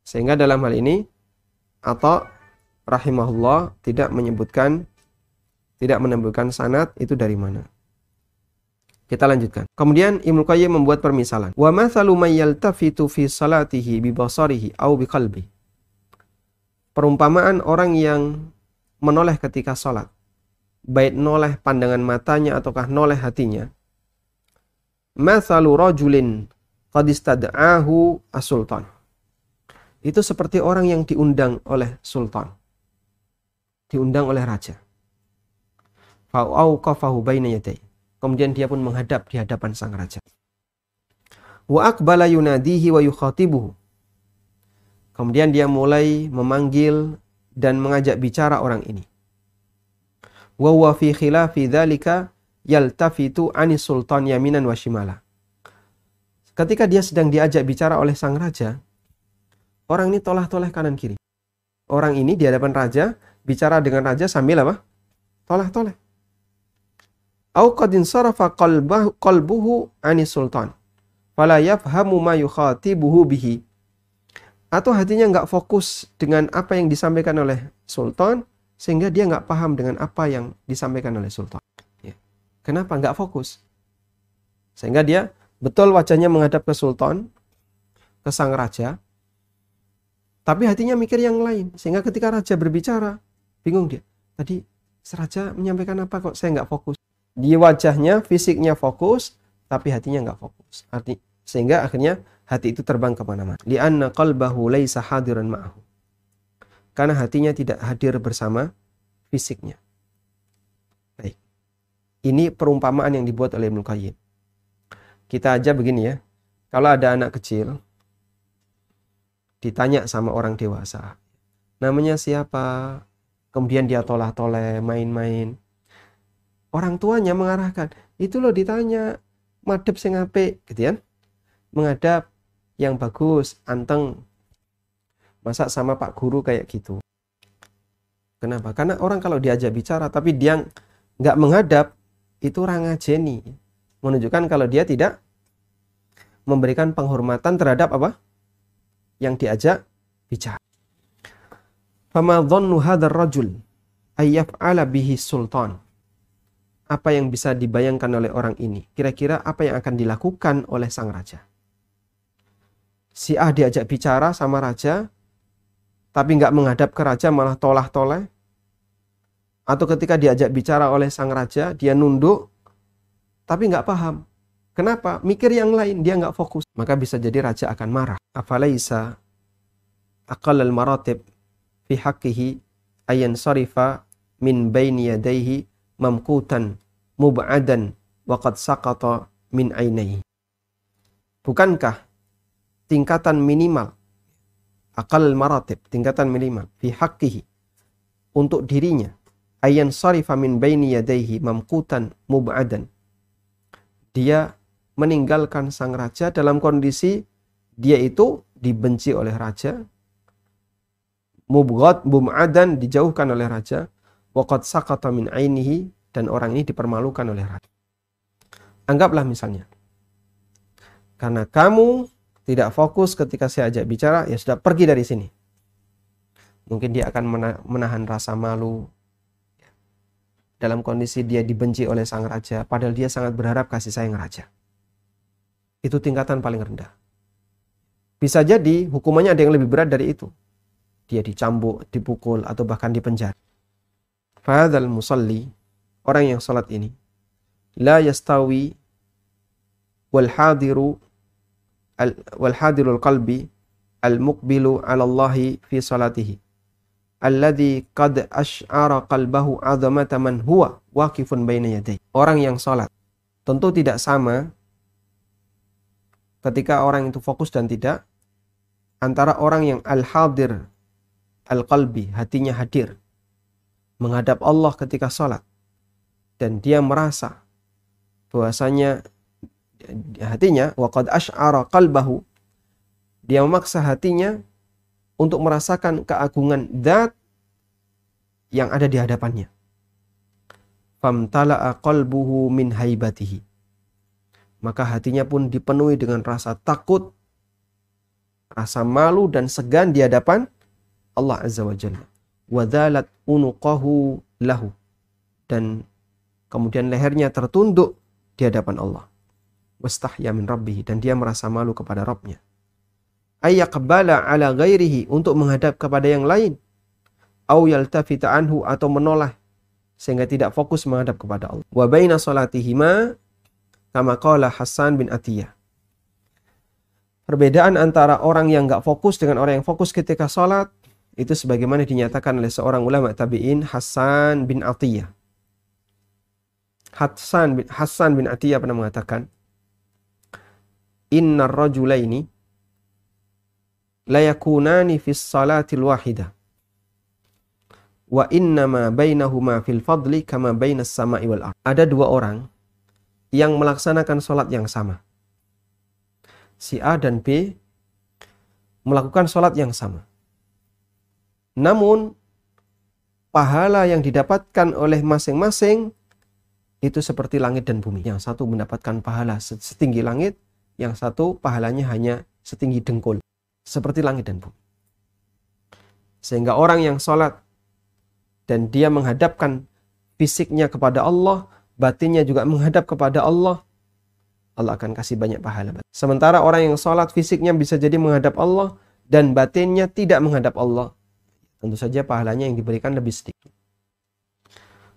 Sehingga dalam hal ini, atau rahimahullah tidak menyebutkan tidak menyebutkan sanad itu dari mana. Kita lanjutkan. Kemudian Ibnu Qayyim membuat permisalan. Wa mathalu may yaltafitu fi salatihi bi basarihi aw bi qalbi. Perumpamaan orang yang menoleh ketika salat. Baik noleh pandangan matanya ataukah noleh hatinya. Mathalu rajulin qad istad'ahu as-sultan itu seperti orang yang diundang oleh sultan. Diundang oleh raja. Kemudian dia pun menghadap di hadapan sang raja. Wa akbala yunadihi wa yukhatibuhu. Kemudian dia mulai memanggil dan mengajak bicara orang ini. Wa huwa fi khilafi dzalika yaltafitu anis sultan yaminan wa shimala. ketika dia sedang diajak bicara oleh sang raja, orang ini tolah-toleh kanan kiri. Orang ini di hadapan raja bicara dengan raja sambil apa? Tolah-toleh. Au qad insarafa qalbuhu ani sultan. Fala yafhamu ma yukhatibuhu bihi. Atau hatinya nggak fokus dengan apa yang disampaikan oleh sultan sehingga dia nggak paham dengan apa yang disampaikan oleh sultan. Ya. Kenapa nggak fokus? Sehingga dia betul wajahnya menghadap ke sultan, ke sang raja, tapi hatinya mikir yang lain. Sehingga ketika raja berbicara, bingung dia. Tadi seraja menyampaikan apa kok saya nggak fokus? Di wajahnya, fisiknya fokus, tapi hatinya nggak fokus. Arti, sehingga akhirnya hati itu terbang ke mana-mana. Lianna qalbahu laysa hadiran ma'ahu. Karena hatinya tidak hadir bersama fisiknya. Baik. Ini perumpamaan yang dibuat oleh Ibnu Qayyim. Kita aja begini ya. Kalau ada anak kecil ditanya sama orang dewasa, namanya siapa? Kemudian dia tolah-toleh, main-main. Orang tuanya mengarahkan, itu loh ditanya, madep sing apik, gitu kan? menghadap yang bagus, anteng. Masa sama Pak Guru kayak gitu. Kenapa? Karena orang kalau diajak bicara tapi dia nggak menghadap, itu orang ngajeni. Menunjukkan kalau dia tidak memberikan penghormatan terhadap apa? Yang diajak bicara. Fama dhannu rajul ayyaf'ala bihi sultan. Apa yang bisa dibayangkan oleh orang ini? Kira-kira apa yang akan dilakukan oleh sang raja? si A diajak bicara sama raja, tapi nggak menghadap ke raja malah tolah-toleh. Atau ketika diajak bicara oleh sang raja, dia nunduk, tapi nggak paham. Kenapa? Mikir yang lain, dia nggak fokus. Maka bisa jadi raja akan marah. Afalaisa aqal al-maratib fi haqqihi ayan sarifa min baini yadayhi mamkutan mub'adan waqad saqata min ainaihi. Bukankah tingkatan minimal akal maratib tingkatan minimal fi haqqihi untuk dirinya. Ayan sarifa min baini yadaihi mamkutan mub'adan. Dia meninggalkan sang raja dalam kondisi dia itu dibenci oleh raja mubghad mub'adan dijauhkan oleh raja. Waqad sakata min ainihi dan orang ini dipermalukan oleh raja. Anggaplah misalnya karena kamu tidak fokus ketika saya ajak bicara, ya sudah pergi dari sini. Mungkin dia akan menahan rasa malu dalam kondisi dia dibenci oleh sang raja, padahal dia sangat berharap kasih sayang raja. Itu tingkatan paling rendah. Bisa jadi hukumannya ada yang lebih berat dari itu. Dia dicambuk, dipukul, atau bahkan dipenjara. Fadal musalli, orang yang salat ini, la yastawi wal hadiru wal hadirul qalbi al muqbilu ala Allah fi salatihi. Alladhi qad ash'ara qalbahu azamata man huwa waqifun baina yaday orang yang salat tentu tidak sama ketika orang itu fokus dan tidak antara orang yang al hadir al qalbi hatinya hadir menghadap Allah ketika salat dan dia merasa bahwasanya hatinya waqad ash'ara qalbahu dia memaksa hatinya untuk merasakan keagungan zat yang ada di hadapannya. Famtala'a qalbuhu min haibatihi. Maka hatinya pun dipenuhi dengan rasa takut, rasa malu dan segan di hadapan Allah Azza wa Jalla. Wadhalat unuqahu lahu. Dan kemudian lehernya tertunduk di hadapan Allah wastahya min rabbih dan dia merasa malu kepada Rabbnya. Ayyaqbala ala ghairihi untuk menghadap kepada yang lain. Au yaltafita anhu atau menoleh sehingga tidak fokus menghadap kepada Allah. Wa baina salatihima kama qala Hasan bin Atiyah. Perbedaan antara orang yang nggak fokus dengan orang yang fokus ketika sholat itu sebagaimana dinyatakan oleh seorang ulama tabi'in Hasan bin Atiyah. Hasan bin, Hasan bin Atiyah pernah mengatakan, inna rajulaini layakunani fis salatil wahidah wa innama bainahuma fil fadli kama bainas sama'i wal ard. Ada dua orang yang melaksanakan sholat yang sama. Si A dan B melakukan sholat yang sama. Namun, pahala yang didapatkan oleh masing-masing itu seperti langit dan bumi. Yang satu mendapatkan pahala setinggi langit, yang satu pahalanya hanya setinggi dengkul. Seperti langit dan bumi. Sehingga orang yang sholat dan dia menghadapkan fisiknya kepada Allah, batinnya juga menghadap kepada Allah, Allah akan kasih banyak pahala. Sementara orang yang sholat fisiknya bisa jadi menghadap Allah dan batinnya tidak menghadap Allah. Tentu saja pahalanya yang diberikan lebih sedikit.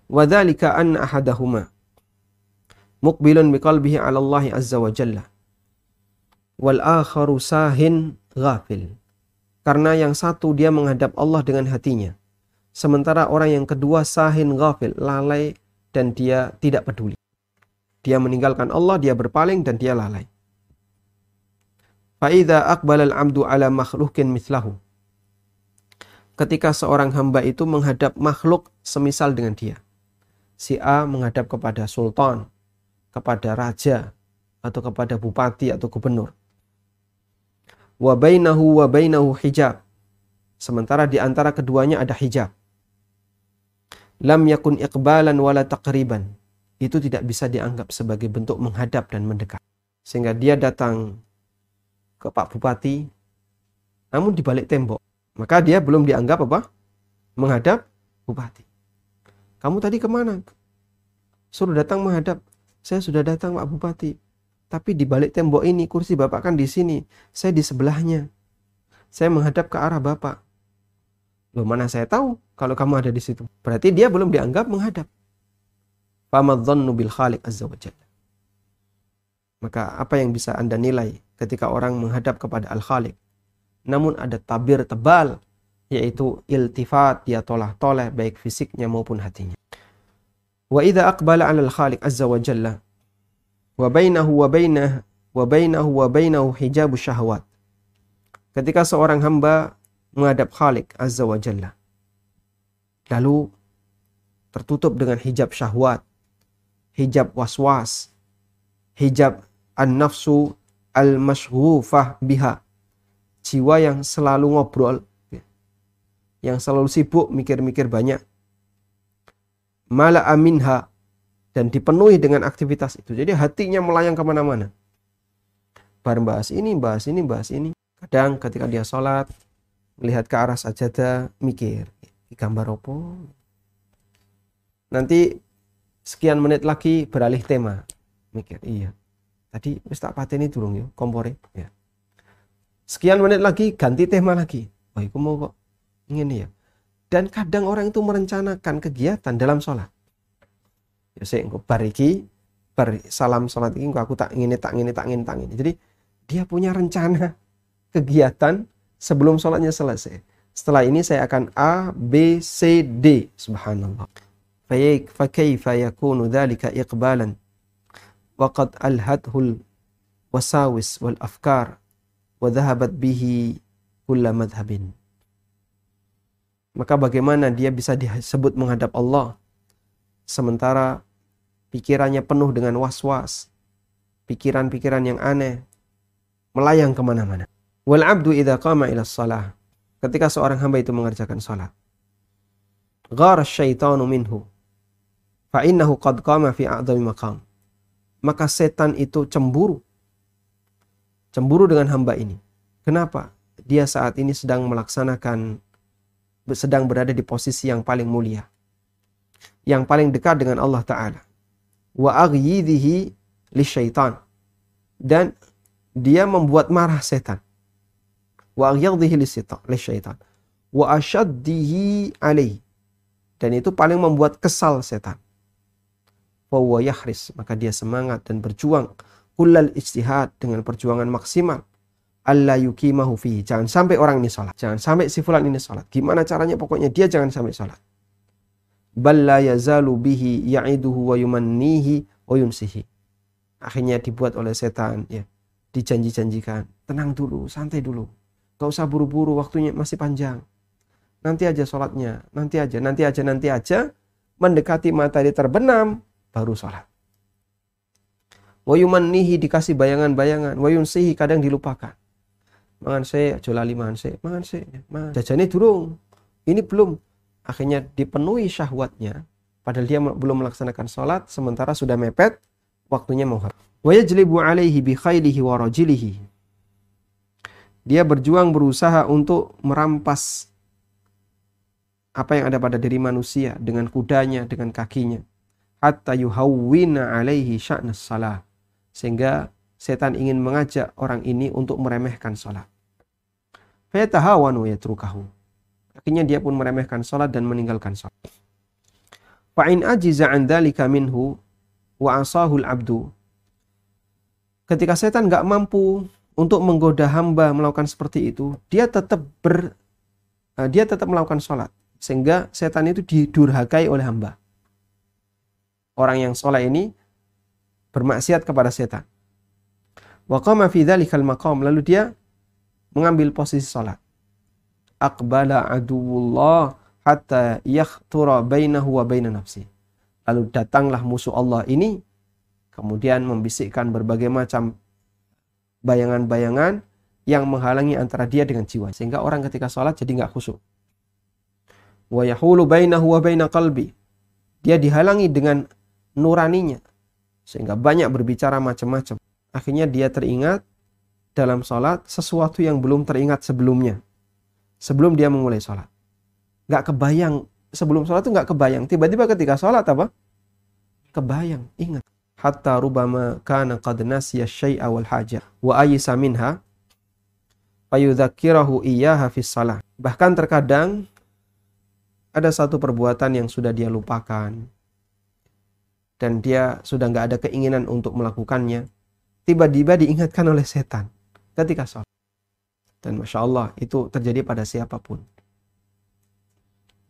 Wadhalika an ahadahuma muqbilun biqalbihi ala Allah azza wa jalla wal akharu sahin ghafil. Karena yang satu dia menghadap Allah dengan hatinya. Sementara orang yang kedua sahin ghafil, lalai dan dia tidak peduli. Dia meninggalkan Allah, dia berpaling dan dia lalai. Fa'idha aqbalal amdu ala makhlukin mithlahu. Ketika seorang hamba itu menghadap makhluk semisal dengan dia. Si A menghadap kepada sultan, kepada raja, atau kepada bupati atau gubernur. Wa bainahu wa bainahu hijab. Sementara di antara keduanya ada hijab. Lam yakun iqbalan wala taqriban itu tidak bisa dianggap sebagai bentuk menghadap dan mendekat. Sehingga dia datang ke Pak Bupati, namun di balik tembok. Maka dia belum dianggap apa? Menghadap Bupati. Kamu tadi ke mana? Suruh datang menghadap. Saya sudah datang Pak Bupati. Tapi di balik tembok ini, kursi Bapak kan di sini. Saya di sebelahnya. Saya menghadap ke arah Bapak. Loh mana saya tahu kalau kamu ada di situ. Berarti dia belum dianggap menghadap. Famadzannu bil khaliq azza wa jalla. Maka apa yang bisa Anda nilai ketika orang menghadap kepada Al-Khaliq? Namun ada tabir tebal yaitu iltifat dia tolah-toleh baik fisiknya maupun hatinya. Wa idza aqbala 'ala al-Khaliq azza wa jalla wa bainahu wa bainah wa hijabu syahwat. Ketika seorang hamba menghadap Khalik azza wa jalla lalu tertutup dengan hijab syahwat hijab waswas, hijab an-nafsu al-mashghufah biha. Jiwa yang selalu ngobrol, yang selalu sibuk mikir-mikir banyak. Mala aminha dan dipenuhi dengan aktivitas itu. Jadi hatinya melayang ke mana-mana. Bareng bahas ini, bahas ini, bahas ini. Kadang ketika dia sholat, melihat ke arah sajadah, mikir, gambar opo. Nanti sekian menit lagi beralih tema mikir iya tadi wis tak pateni durung ya kompore ya sekian menit lagi ganti tema lagi oh iku mau kok ingin ya dan kadang orang itu merencanakan kegiatan dalam sholat ya saya engko bar iki bar salam sholat ini aku tak ingin tak ingin tak ingin tak ingin jadi dia punya rencana <laughs> kegiatan sebelum sholatnya selesai setelah ini saya akan A B C D subhanallah فكيف يكون ذلك إقبالا وقد ألهته الوساوس والأفكار وذهبت به كل مذهب maka bagaimana dia bisa disebut menghadap Allah sementara pikirannya penuh dengan was-was pikiran-pikiran yang aneh melayang ke mana-mana wal abdu idha qama ila salah ketika seorang hamba itu mengerjakan salat ghar syaitanu minhu Fa'innahu qad qama fi a'dami maqam. Maka setan itu cemburu. Cemburu dengan hamba ini. Kenapa? Dia saat ini sedang melaksanakan sedang berada di posisi yang paling mulia. Yang paling dekat dengan Allah Ta'ala. Wa aghyidhihi li syaitan. Dan dia membuat marah setan. Wa aghyidhihi li syaitan. Wa ashaddihi alaih. Dan itu paling membuat kesal setan fahuwa yahris maka dia semangat dan berjuang kullal ijtihad dengan perjuangan maksimal Allah yukimahu fi jangan sampai orang ini salat jangan sampai si fulan ini salat gimana caranya pokoknya dia jangan sampai salat balla yazalu bihi ya'iduhu wa yumannihi wa yunsihi akhirnya dibuat oleh setan ya dijanji-janjikan tenang dulu santai dulu gak usah buru-buru waktunya masih panjang nanti aja sholatnya nanti aja nanti aja nanti aja mendekati matahari terbenam baru sholat. Wa yumannihi dikasih bayangan-bayangan, wa yunsihi kadang dilupakan. Mangan se, aja lali mangan se, mangan se, mangan. Jajane durung. Ini belum. Akhirnya dipenuhi syahwatnya, padahal dia belum melaksanakan sholat, sementara sudah mepet, waktunya mau Wa yajlibu alaihi bi khailihi. Dia berjuang berusaha untuk merampas apa yang ada pada diri manusia dengan kudanya, dengan kakinya. Hatta alaihi sya'nas sehingga setan ingin mengajak orang ini untuk meremehkan sholat. Fayatahawanu yatrukahu. Akhirnya dia pun meremehkan sholat dan meninggalkan sholat. Fa'in ajiza an dhalika minhu wa asahul abdu. Ketika setan gak mampu untuk menggoda hamba melakukan seperti itu, dia tetap ber uh, dia tetap melakukan sholat sehingga setan itu didurhakai oleh hamba. Orang yang sholat ini bermaksiat kepada setan. Wa qama fi maqam lalu dia mengambil posisi salat. Aqbala aduwullah hatta yakhtura bainahu wa baina nafsi. Lalu datanglah musuh Allah ini kemudian membisikkan berbagai macam bayangan-bayangan yang menghalangi antara dia dengan jiwa sehingga orang ketika sholat jadi nggak khusyuk. Wa yahulu bainahu wa baina qalbi. Dia dihalangi dengan nuraninya, sehingga banyak berbicara macam-macam. Akhirnya dia teringat dalam sholat sesuatu yang belum teringat sebelumnya. Sebelum dia memulai sholat. Gak kebayang. Sebelum sholat itu gak kebayang. Tiba-tiba ketika sholat apa? Kebayang. Ingat. Hatta rubama kana qad nasiya syai'a wal haja. Wa ayisa minha. Fayudhakirahu iyyaha fis salah. Bahkan terkadang ada satu perbuatan yang sudah dia lupakan dan dia sudah nggak ada keinginan untuk melakukannya, tiba-tiba diingatkan oleh setan ketika sholat. Dan Masya Allah itu terjadi pada siapa pun.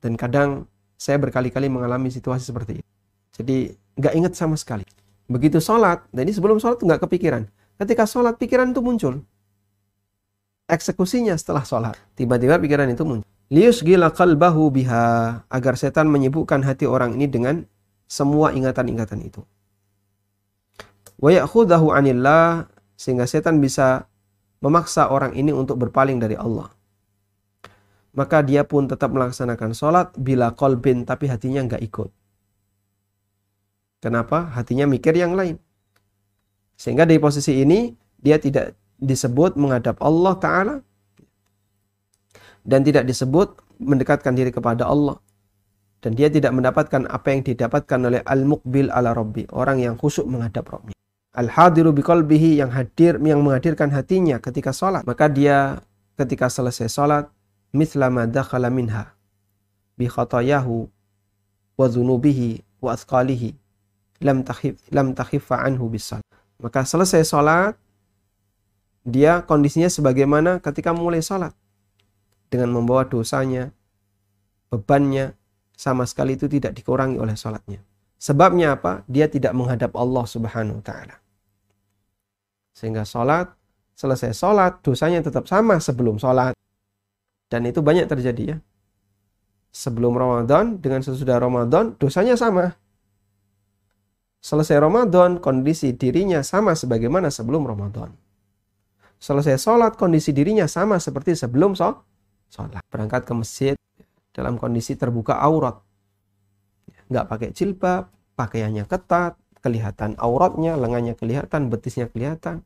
Dan kadang saya berkali-kali mengalami situasi seperti itu. Jadi nggak ingat sama sekali. Begitu sholat, jadi sebelum sholat nggak kepikiran. Ketika sholat pikiran itu muncul. Eksekusinya setelah sholat. Tiba-tiba pikiran itu muncul. Lius gila kalbahu biha agar setan menyibukkan hati orang ini dengan semua ingatan-ingatan itu. Wa ya'khudahu 'anillah sehingga setan bisa memaksa orang ini untuk berpaling dari Allah. Maka dia pun tetap melaksanakan sholat bila kolbin tapi hatinya nggak ikut. Kenapa? Hatinya mikir yang lain. Sehingga di posisi ini dia tidak disebut menghadap Allah Ta'ala dan tidak disebut mendekatkan diri kepada Allah dan dia tidak mendapatkan apa yang didapatkan oleh al-muqbil ala rabbi, orang yang khusyuk menghadap Rabbnya. Al-hadiru biqalbihi yang hadir yang menghadirkan hatinya ketika sholat. Maka dia ketika selesai sholat mithla ma dakhala minha bi khatayahu wa dhunubihi wa athqalihi lam takhif lam takhiffa anhu bisal. Maka selesai sholat dia kondisinya sebagaimana ketika mulai sholat dengan membawa dosanya, bebannya, sama sekali itu tidak dikurangi oleh sholatnya. Sebabnya apa? Dia tidak menghadap Allah Subhanahu wa taala. Sehingga sholat, selesai sholat, dosanya tetap sama sebelum sholat. Dan itu banyak terjadi ya. Sebelum Ramadan dengan sesudah Ramadan, dosanya sama. Selesai Ramadan, kondisi dirinya sama sebagaimana sebelum Ramadan. Selesai sholat, kondisi dirinya sama seperti sebelum sholat. Berangkat ke masjid, dalam kondisi terbuka aurat. Nggak pakai jilbab, pakaiannya ketat, kelihatan auratnya, lengannya kelihatan, betisnya kelihatan.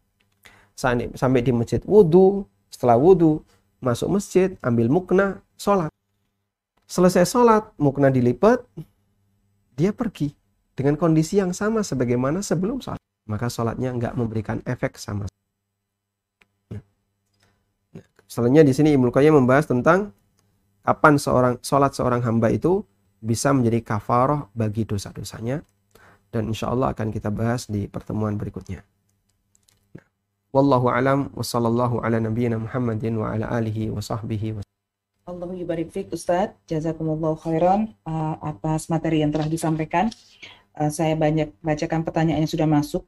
Sampai di masjid wudhu, setelah wudhu, masuk masjid, ambil mukna, sholat. Selesai sholat, mukna dilipat, dia pergi dengan kondisi yang sama sebagaimana sebelum sholat. Maka sholatnya nggak memberikan efek sama. Selanjutnya di sini Ibnu Qayyim membahas tentang kapan seorang sholat seorang hamba itu bisa menjadi kafaroh bagi dosa-dosanya dan insya Allah akan kita bahas di pertemuan berikutnya. Nah, wallahu alam wa sallallahu ala nabiyyina Muhammadin wa ala alihi wa sahbihi wa Allahu yubarik fik Ustaz, jazakumullah khairan uh, atas materi yang telah disampaikan. Uh, saya banyak bacakan pertanyaan yang sudah masuk.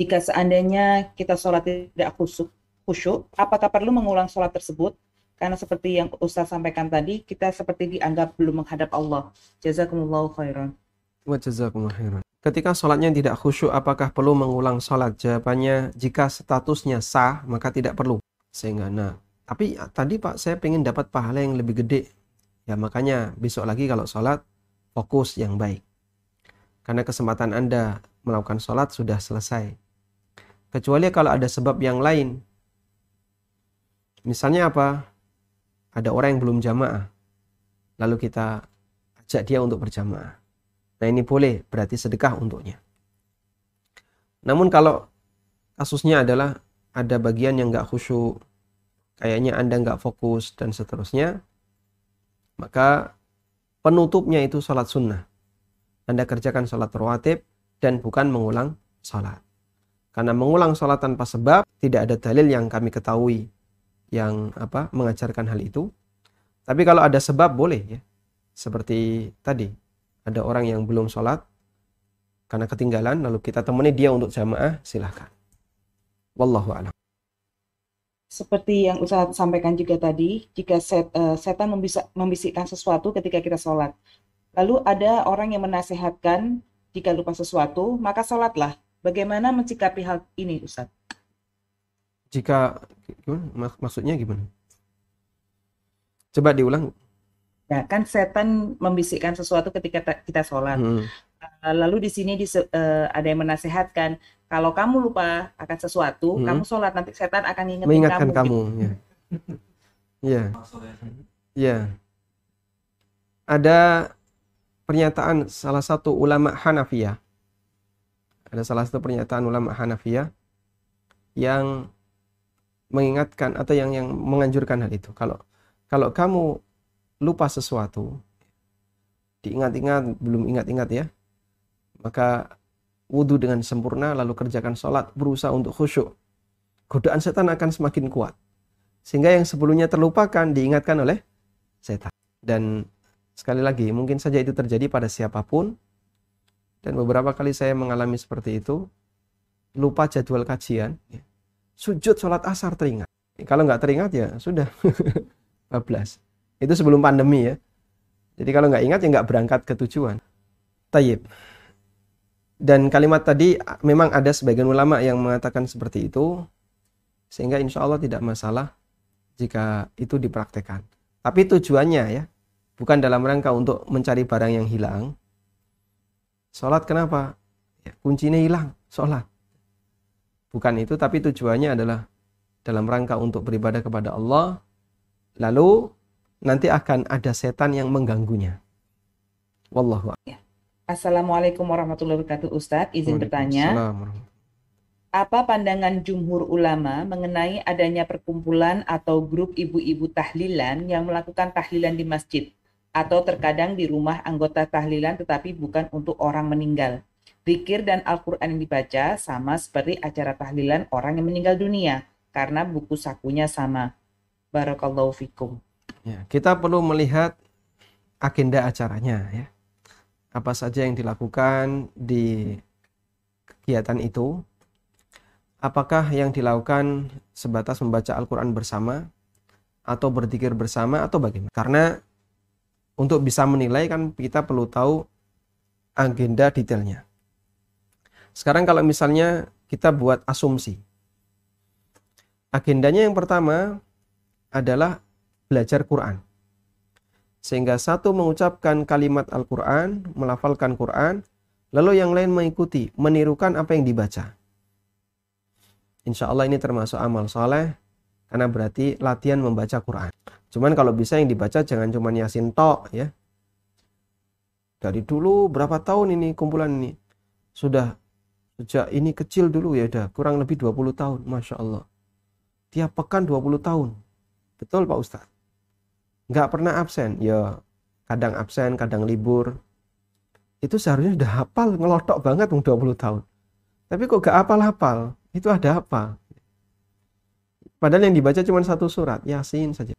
Jika seandainya kita sholat tidak khusyuk, khusyuk, apakah perlu mengulang sholat tersebut karena seperti yang Ustaz sampaikan tadi, kita seperti dianggap belum menghadap Allah. Jazakumullahu khairan. Ketika sholatnya tidak khusyuk, apakah perlu mengulang sholat? Jawabannya, jika statusnya sah, maka tidak perlu. Sehingga, nah, tapi tadi Pak, saya ingin dapat pahala yang lebih gede. Ya makanya besok lagi kalau sholat, fokus yang baik. Karena kesempatan Anda melakukan sholat sudah selesai. Kecuali kalau ada sebab yang lain. Misalnya apa? Ada orang yang belum jamaah. Lalu kita ajak dia untuk berjamaah. Nah ini boleh, berarti sedekah untuknya. Namun kalau kasusnya adalah ada bagian yang nggak khusyuk, kayaknya Anda nggak fokus dan seterusnya, maka penutupnya itu sholat sunnah. Anda kerjakan sholat rawatib dan bukan mengulang sholat. Karena mengulang sholat tanpa sebab tidak ada dalil yang kami ketahui yang apa mengajarkan hal itu. Tapi kalau ada sebab boleh ya. Seperti tadi ada orang yang belum sholat karena ketinggalan lalu kita temani dia untuk jamaah silahkan. Wallahu a'lam. Seperti yang Ustaz sampaikan juga tadi, jika set, uh, setan membisa, membisikkan sesuatu ketika kita sholat, lalu ada orang yang menasehatkan jika lupa sesuatu, maka sholatlah. Bagaimana mencikapi hal ini, Ustaz? Jika gimana? Maksudnya gimana? Coba diulang. Ya, kan setan membisikkan sesuatu ketika kita sholat. Hmm. Eh, lalu di sini di, uh, eh, ada yang menasehatkan, kalau kamu lupa akan sesuatu, hmm. kamu sholat nanti setan akan ingetin mengingatkan kamu. kamu. Ya. Iya. Iya. Ada pernyataan salah satu ulama Hanafiyah. Ada salah satu pernyataan ulama Hanafiyah yang mengingatkan atau yang yang menganjurkan hal itu. Kalau kalau kamu lupa sesuatu, diingat-ingat, belum ingat-ingat ya, maka wudhu dengan sempurna, lalu kerjakan sholat, berusaha untuk khusyuk. Godaan setan akan semakin kuat. Sehingga yang sebelumnya terlupakan diingatkan oleh setan. Dan sekali lagi, mungkin saja itu terjadi pada siapa pun. Dan beberapa kali saya mengalami seperti itu. Lupa jadwal kajian. Ya. Sujud sholat asar teringat. Kalau nggak teringat ya sudah. <laughs> 14. Itu sebelum pandemi ya. Jadi kalau nggak ingat ya nggak berangkat ke tujuan. Tayyib. Dan kalimat tadi memang ada sebagian ulama yang mengatakan seperti itu. Sehingga insya Allah tidak masalah jika itu dipraktekkan. Tapi tujuannya ya, bukan dalam rangka untuk mencari barang yang hilang. Sholat kenapa? Ya, kuncinya hilang, sholat. Bukan itu, tapi tujuannya adalah dalam rangka untuk beribadah kepada Allah. Lalu nanti akan ada setan yang mengganggunya. Wallahu ya. Assalamualaikum warahmatullahi wabarakatuh Ustadz, izin bertanya. Apa pandangan jumhur ulama mengenai adanya perkumpulan atau grup ibu-ibu tahlilan yang melakukan tahlilan di masjid atau terkadang di rumah anggota tahlilan tetapi bukan untuk orang meninggal? Zikir dan Al-Quran yang dibaca sama seperti acara tahlilan orang yang meninggal dunia karena buku sakunya sama. Barakallahu fikum. Ya, kita perlu melihat agenda acaranya ya. Apa saja yang dilakukan di kegiatan itu? Apakah yang dilakukan sebatas membaca Al-Qur'an bersama atau berzikir bersama atau bagaimana? Karena untuk bisa menilai kan kita perlu tahu agenda detailnya. Sekarang kalau misalnya kita buat asumsi. Agendanya yang pertama adalah belajar Quran. Sehingga satu mengucapkan kalimat Al-Quran, melafalkan Quran, lalu yang lain mengikuti, menirukan apa yang dibaca. Insya Allah ini termasuk amal soleh, karena berarti latihan membaca Quran. Cuman kalau bisa yang dibaca jangan cuma yasin tok ya. Dari dulu berapa tahun ini kumpulan ini? Sudah sejak ini kecil dulu ya udah kurang lebih 20 tahun. Masya Allah. Tiap pekan 20 tahun. Betul Pak Ustadz? Nggak pernah absen. Ya kadang absen kadang libur. Itu seharusnya sudah hafal ngelotok banget 20 tahun. Tapi kok gak hafal-hafal? Itu ada apa padahal yang dibaca cuma satu surat yasin saja.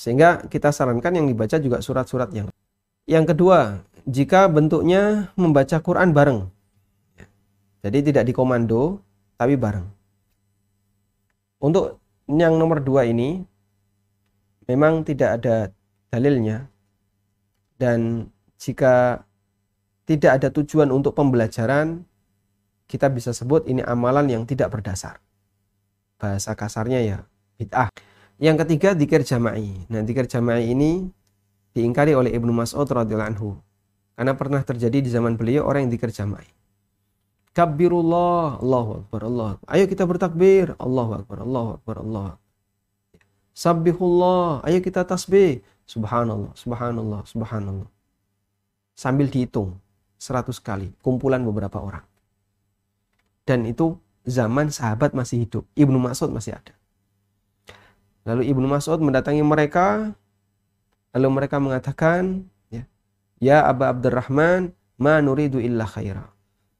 Sehingga kita sarankan yang dibaca juga surat-surat yang yang kedua jika bentuknya membaca Quran bareng. Jadi tidak dikomando tapi bareng. Untuk yang nomor dua ini memang tidak ada dalilnya dan jika tidak ada tujuan untuk pembelajaran, kita bisa sebut ini amalan yang tidak berdasar. Bahasa kasarnya ya bid'ah. Yang ketiga dikir jama'i. Nah, dikir jama'i ini diingkari oleh Ibnu Mas'ud radhiyallahu anhu. Karena pernah terjadi di zaman beliau orang yang dikir jama'i. Kabbirullah, Allahu Akbar, Allah. Ayo kita bertakbir, Allahu Akbar, Allahu Akbar, Allah. Sabbihullah, ayo kita tasbih. Subhanallah, subhanallah, subhanallah. Sambil dihitung 100 kali, kumpulan beberapa orang. Dan itu zaman sahabat masih hidup, Ibnu Mas'ud masih ada. Lalu Ibnu Mas'ud mendatangi mereka, lalu mereka mengatakan, ya, ya Aba Abdurrahman, ma nuridu illa khaira.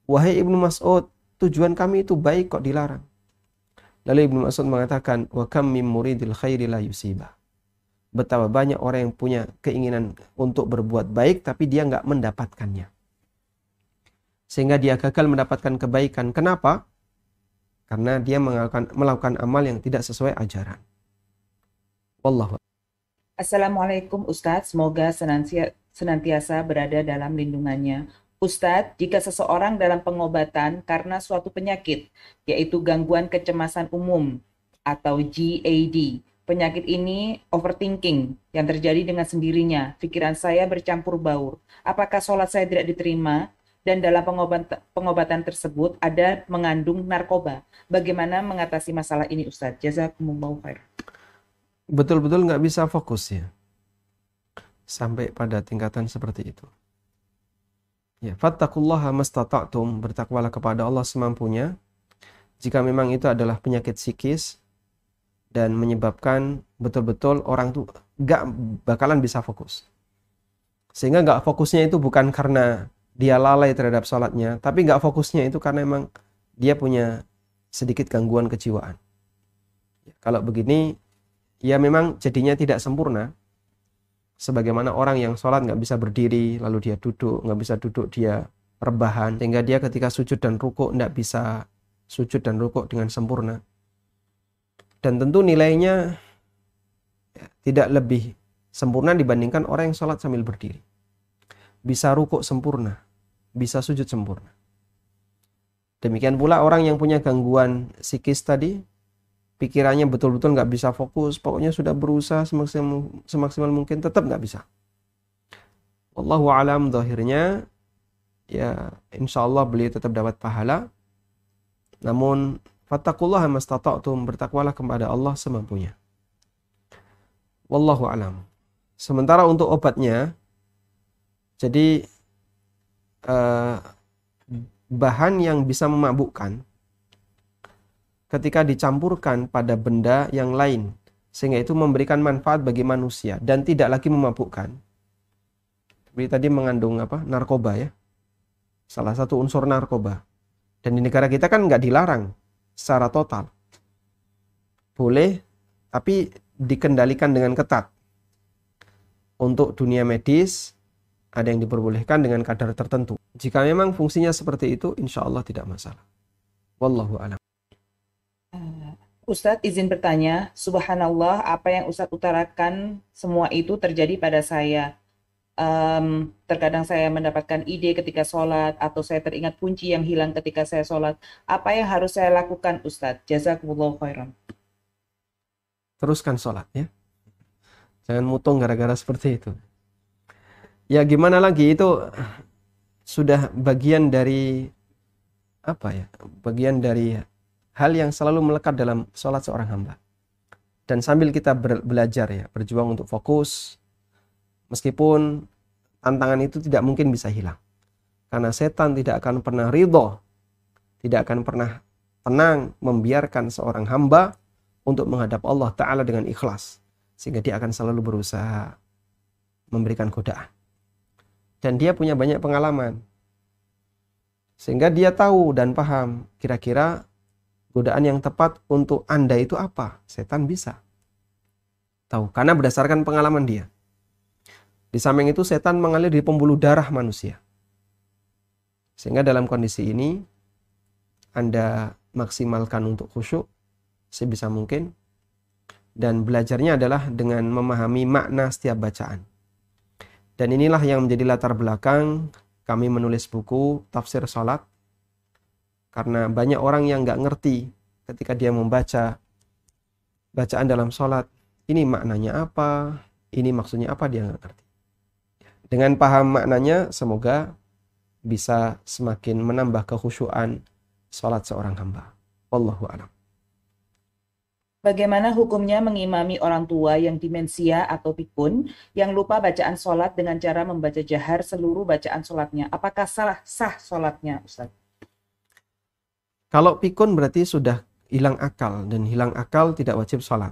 Wahai Ibnu Mas'ud, tujuan kami itu baik kok dilarang. Lalu Ibnu Mas'ud mengatakan, wa kam mim muridil khairi la yusiba. Betapa banyak orang yang punya keinginan untuk berbuat baik tapi dia nggak mendapatkannya. Sehingga dia gagal mendapatkan kebaikan. Kenapa? Karena dia melakukan, melakukan amal yang tidak sesuai ajaran. Wallahu Assalamualaikum Ustadz, semoga senantiasa berada dalam lindungannya. Ustadz, jika seseorang dalam pengobatan karena suatu penyakit, yaitu gangguan kecemasan umum atau GAD, penyakit ini overthinking yang terjadi dengan sendirinya, pikiran saya bercampur baur. Apakah sholat saya tidak diterima? Dan dalam pengobatan, pengobatan tersebut ada mengandung narkoba. Bagaimana mengatasi masalah ini Ustadz? Jazakumullah khair betul-betul nggak bisa fokus ya sampai pada tingkatan seperti itu. Ya, fattakullaha mastata'tum, bertakwalah kepada Allah semampunya. Jika memang itu adalah penyakit psikis dan menyebabkan betul-betul orang tuh nggak bakalan bisa fokus. Sehingga nggak fokusnya itu bukan karena dia lalai terhadap sholatnya, tapi nggak fokusnya itu karena memang dia punya sedikit gangguan kejiwaan. Kalau begini ya memang jadinya tidak sempurna sebagaimana orang yang sholat nggak bisa berdiri lalu dia duduk nggak bisa duduk dia rebahan sehingga dia ketika sujud dan rukuk nggak bisa sujud dan rukuk dengan sempurna. Dan tentu nilainya ya, tidak lebih sempurna dibandingkan orang yang sholat sambil berdiri. Bisa rukuk sempurna bisa sujud sempurna. Demikian pula orang yang punya gangguan psikis tadi pikirannya betul-betul nggak bisa fokus, pokoknya sudah berusaha semaksimal, semaksimal mungkin tetap nggak bisa. Wallahu alam zahirnya ya insya Allah beliau tetap dapat pahala. Namun fattakullah mastata'tum bertakwalah kepada Allah semampunya. Wallahu alam. Sementara untuk obatnya jadi eh, bahan yang bisa memabukkan ketika dicampurkan pada benda yang lain sehingga itu memberikan manfaat bagi manusia dan tidak lagi memabukkan. Seperti tadi mengandung apa? narkoba ya. Salah satu unsur narkoba. Dan di negara kita kan nggak dilarang secara total. Boleh, tapi dikendalikan dengan ketat. Untuk dunia medis, ada yang diperbolehkan dengan kadar tertentu. Jika memang fungsinya seperti itu, insya Allah tidak masalah. Wallahu a'lam. Ustadz izin bertanya, subhanallah apa yang Ustadz utarakan semua itu terjadi pada saya. Um, terkadang saya mendapatkan ide ketika sholat atau saya teringat kunci yang hilang ketika saya sholat. Apa yang harus saya lakukan Ustadz? Jazakumullah khairan. Teruskan sholat ya. Jangan mutung gara-gara seperti itu. Ya gimana lagi itu sudah bagian dari apa ya? Bagian dari hal yang selalu melekat dalam sholat seorang hamba. Dan sambil kita belajar ya, berjuang untuk fokus, meskipun tantangan itu tidak mungkin bisa hilang. Karena setan tidak akan pernah ridho, tidak akan pernah tenang membiarkan seorang hamba untuk menghadap Allah Ta'ala dengan ikhlas. Sehingga dia akan selalu berusaha memberikan godaan. Dan dia punya banyak pengalaman. Sehingga dia tahu dan paham kira-kira godaan yang tepat untuk Anda itu apa? Setan bisa. Tahu, karena berdasarkan pengalaman dia. Di samping itu setan mengalir di pembuluh darah manusia. Sehingga dalam kondisi ini Anda maksimalkan untuk khusyuk sebisa mungkin dan belajarnya adalah dengan memahami makna setiap bacaan. Dan inilah yang menjadi latar belakang kami menulis buku tafsir sholat karena banyak orang yang nggak ngerti ketika dia membaca bacaan dalam sholat ini maknanya apa ini maksudnya apa dia nggak ngerti dengan paham maknanya semoga bisa semakin menambah kekhusyuan sholat seorang hamba Wallahu a'lam Bagaimana hukumnya mengimami orang tua yang dimensia atau pikun yang lupa bacaan sholat dengan cara membaca jahar seluruh bacaan sholatnya? Apakah salah sah sholatnya, Ustaz? Kalau pikun berarti sudah hilang akal dan hilang akal tidak wajib sholat.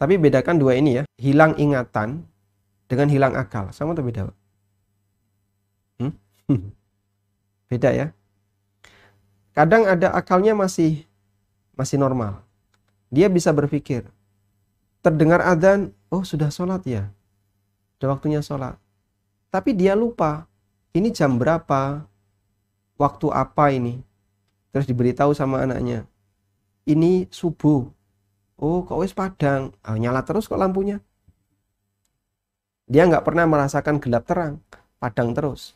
Tapi bedakan dua ini ya, hilang ingatan dengan hilang akal. Sama atau beda? Hmm? <laughs> beda ya. Kadang ada akalnya masih masih normal dia bisa berpikir, terdengar adzan, oh sudah sholat ya, sudah waktunya sholat. Tapi dia lupa, ini jam berapa, waktu apa ini. Terus diberitahu sama anaknya, ini subuh. Oh kok wis padang, oh, nyala terus kok lampunya. Dia nggak pernah merasakan gelap terang, padang terus.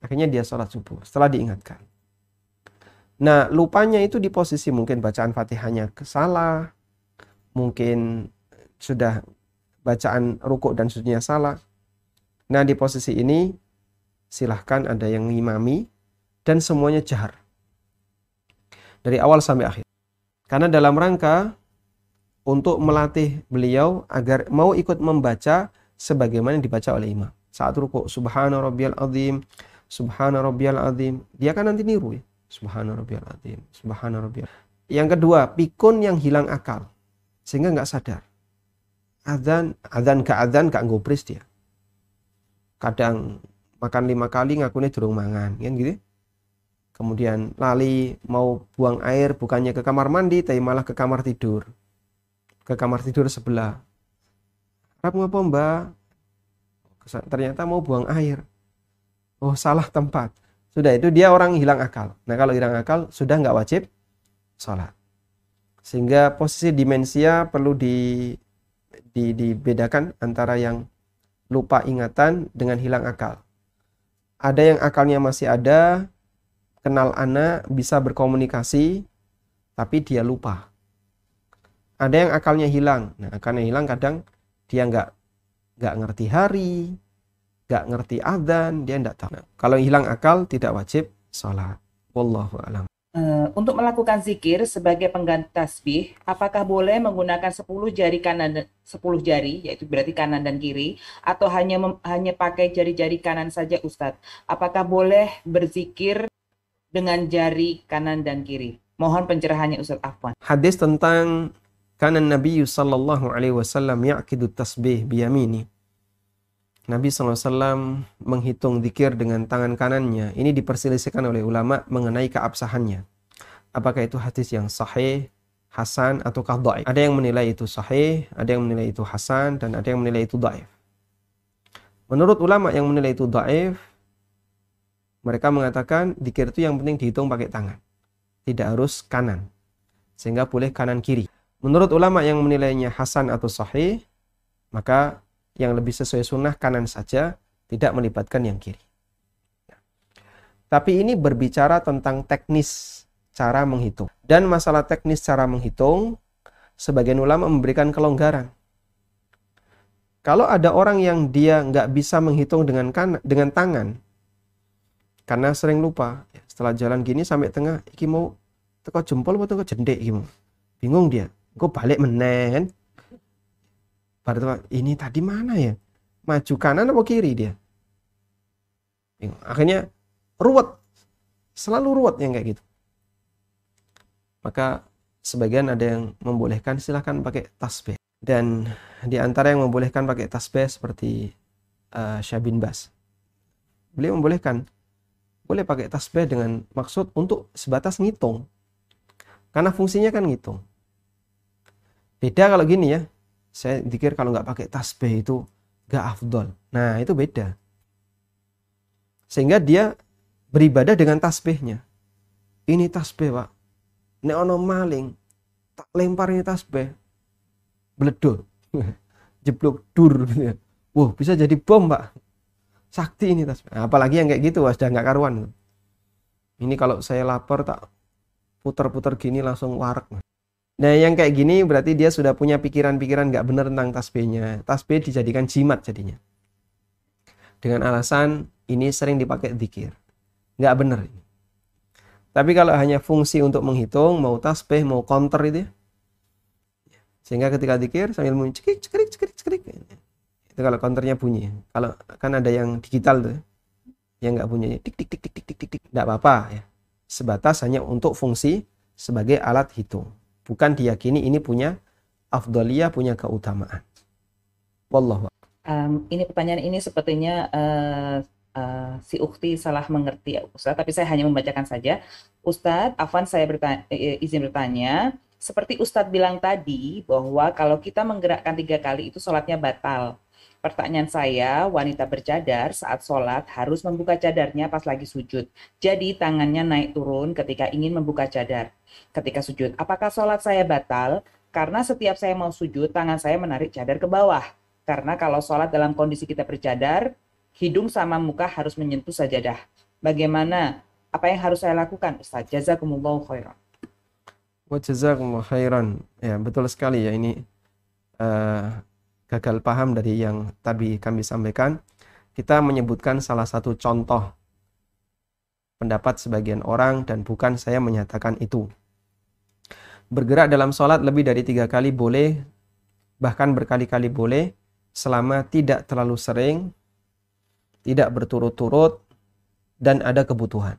Akhirnya dia sholat subuh setelah diingatkan. Nah, lupanya itu di posisi mungkin bacaan Fatihahnya salah, mungkin sudah bacaan rukuk dan sujudnya salah. Nah, di posisi ini silahkan ada yang ngimami dan semuanya jahar. Dari awal sampai akhir. Karena dalam rangka untuk melatih beliau agar mau ikut membaca sebagaimana dibaca oleh imam. Saat rukuk, subhana rabbiyal azim, subhana rabbiyal azim. Dia kan nanti niru ya. Subhana rabbiyal azim. Subhana rabbiyal. Yang kedua, pikun yang hilang akal. Sehingga nggak sadar. Adzan, adzan ke adzan gak ngobris dia. Kadang makan lima kali ngakunya durung mangan, kan gitu. Kemudian lali mau buang air bukannya ke kamar mandi tapi malah ke kamar tidur. Ke kamar tidur sebelah. Rap ngapa mbak? Ternyata mau buang air. Oh salah tempat sudah itu dia orang hilang akal. Nah kalau hilang akal sudah nggak wajib sholat. Sehingga posisi dimensia perlu di, di, dibedakan antara yang lupa ingatan dengan hilang akal. Ada yang akalnya masih ada, kenal anak, bisa berkomunikasi, tapi dia lupa. Ada yang akalnya hilang. Nah, akalnya hilang kadang dia nggak nggak ngerti hari, gak ngerti adzan, dia tidak tahu. Nah, kalau hilang akal tidak wajib sholat. Wallahu alam. Uh, untuk melakukan zikir sebagai pengganti tasbih, apakah boleh menggunakan 10 jari kanan 10 jari, yaitu berarti kanan dan kiri, atau hanya hanya pakai jari-jari kanan saja Ustadz? Apakah boleh berzikir dengan jari kanan dan kiri? Mohon pencerahannya Ustadz Afwan. Hadis tentang kanan Nabi sallallahu alaihi wasallam yaqidu tasbih biyamini Nabi SAW menghitung zikir dengan tangan kanannya. Ini diperselisihkan oleh ulama mengenai keabsahannya. Apakah itu hadis yang sahih, hasan, atau dhaif? Ada yang menilai itu sahih, ada yang menilai itu hasan, dan ada yang menilai itu dhaif. Menurut ulama yang menilai itu dhaif, mereka mengatakan zikir itu yang penting dihitung pakai tangan. Tidak harus kanan. Sehingga boleh kanan kiri. Menurut ulama yang menilainya hasan atau sahih, maka yang lebih sesuai sunnah kanan saja, tidak melibatkan yang kiri. Tapi ini berbicara tentang teknis cara menghitung. Dan masalah teknis cara menghitung, sebagian ulama memberikan kelonggaran. Kalau ada orang yang dia nggak bisa menghitung dengan kan, dengan tangan, karena sering lupa, setelah jalan gini sampai tengah, iki mau teko jempol atau teko jendek gitu. Bingung dia. Gue balik menen, pada ini tadi mana ya? Maju kanan atau kiri dia? Akhirnya ruwet. Selalu ruwet yang kayak gitu. Maka sebagian ada yang membolehkan silahkan pakai tasbih. Dan di antara yang membolehkan pakai tasbih seperti uh, Syabin Bas. Beliau membolehkan boleh pakai tasbih dengan maksud untuk sebatas ngitung. Karena fungsinya kan ngitung. Beda kalau gini ya, saya pikir kalau nggak pakai tasbih itu nggak afdol. Nah itu beda. Sehingga dia beribadah dengan tasbihnya. Ini tasbih pak. Ini ono maling. Tak lempar ini tasbih. Beledul. <laughs> Jeblok dur. Wah bisa jadi bom pak. Sakti ini tasbih. Nah, apalagi yang kayak gitu sudah nggak karuan. Ini kalau saya lapar tak putar-putar gini langsung warak. Nah yang kayak gini berarti dia sudah punya pikiran-pikiran nggak benar tentang tasbihnya. Tasbih dijadikan jimat jadinya. Dengan alasan ini sering dipakai dikir. Nggak benar ini. Tapi kalau hanya fungsi untuk menghitung, mau tasbih, mau counter itu ya. Sehingga ketika dikir sambil cekik, cekik. Itu kalau counternya bunyi. Kalau kan ada yang digital tuh yang nggak punya tik tik tik tik tik tik tik nggak apa-apa ya. Sebatas hanya untuk fungsi sebagai alat hitung. Bukan diyakini ini punya afdaliyah punya keutamaan. Wallahu um, ini pertanyaan ini sepertinya uh, uh, si ukti salah mengerti Ustaz tapi saya hanya membacakan saja. Ustadz Afan saya bertanya, izin bertanya. Seperti Ustadz bilang tadi bahwa kalau kita menggerakkan tiga kali itu sholatnya batal Pertanyaan saya, wanita bercadar saat sholat harus membuka cadarnya pas lagi sujud. Jadi tangannya naik turun ketika ingin membuka cadar. Ketika sujud, apakah sholat saya batal? Karena setiap saya mau sujud, tangan saya menarik cadar ke bawah. Karena kalau sholat dalam kondisi kita bercadar, hidung sama muka harus menyentuh sajadah. Bagaimana? Apa yang harus saya lakukan? Ustaz, jazakumullahu khairan. Wa jazakumullahu khairan. Ya, betul sekali ya ini uh, gagal paham dari yang tadi kami sampaikan, kita menyebutkan salah satu contoh pendapat sebagian orang dan bukan saya menyatakan itu. Bergerak dalam sholat lebih dari tiga kali boleh, bahkan berkali-kali boleh, selama tidak terlalu sering, tidak berturut-turut, dan ada kebutuhan.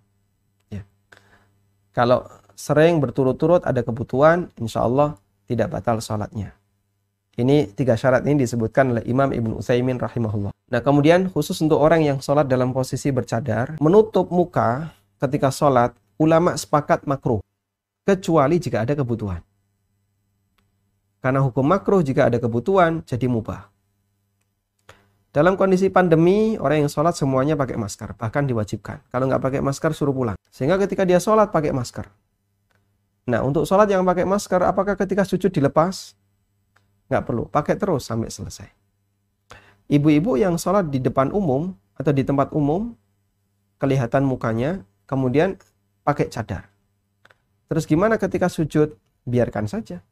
Ya. Kalau sering berturut-turut ada kebutuhan, insya Allah tidak batal sholatnya. Ini tiga syarat ini disebutkan oleh Imam Ibn Utsaimin rahimahullah. Nah kemudian khusus untuk orang yang sholat dalam posisi bercadar, menutup muka ketika sholat, ulama sepakat makruh. Kecuali jika ada kebutuhan. Karena hukum makruh jika ada kebutuhan, jadi mubah. Dalam kondisi pandemi, orang yang sholat semuanya pakai masker, bahkan diwajibkan. Kalau nggak pakai masker, suruh pulang. Sehingga ketika dia sholat, pakai masker. Nah, untuk sholat yang pakai masker, apakah ketika sujud dilepas? Nggak perlu, pakai terus sampai selesai. Ibu-ibu yang sholat di depan umum atau di tempat umum, kelihatan mukanya, kemudian pakai cadar. Terus gimana ketika sujud? Biarkan saja.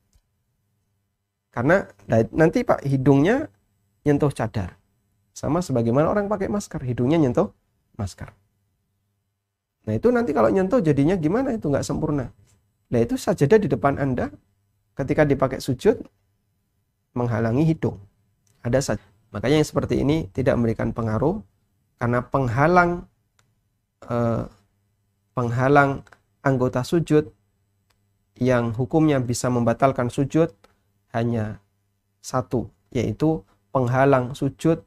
Karena nanti Pak hidungnya nyentuh cadar. Sama sebagaimana orang pakai masker, hidungnya nyentuh masker. Nah itu nanti kalau nyentuh jadinya gimana? Itu nggak sempurna. Nah itu sajadah di depan Anda ketika dipakai sujud menghalangi hidung. Ada saja. Makanya yang seperti ini tidak memberikan pengaruh karena penghalang eh, penghalang anggota sujud yang hukumnya bisa membatalkan sujud hanya satu, yaitu penghalang sujud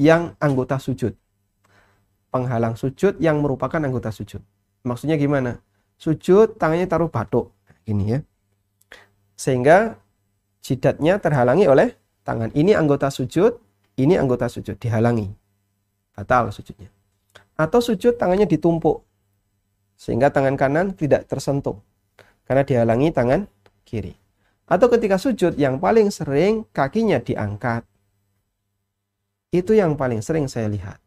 yang anggota sujud. Penghalang sujud yang merupakan anggota sujud. Maksudnya gimana? Sujud tangannya taruh batuk. Ini ya. Sehingga jidatnya terhalangi oleh tangan. Ini anggota sujud, ini anggota sujud, dihalangi. Batal sujudnya. Atau sujud tangannya ditumpuk. Sehingga tangan kanan tidak tersentuh. Karena dihalangi tangan kiri. Atau ketika sujud yang paling sering kakinya diangkat. Itu yang paling sering saya lihat.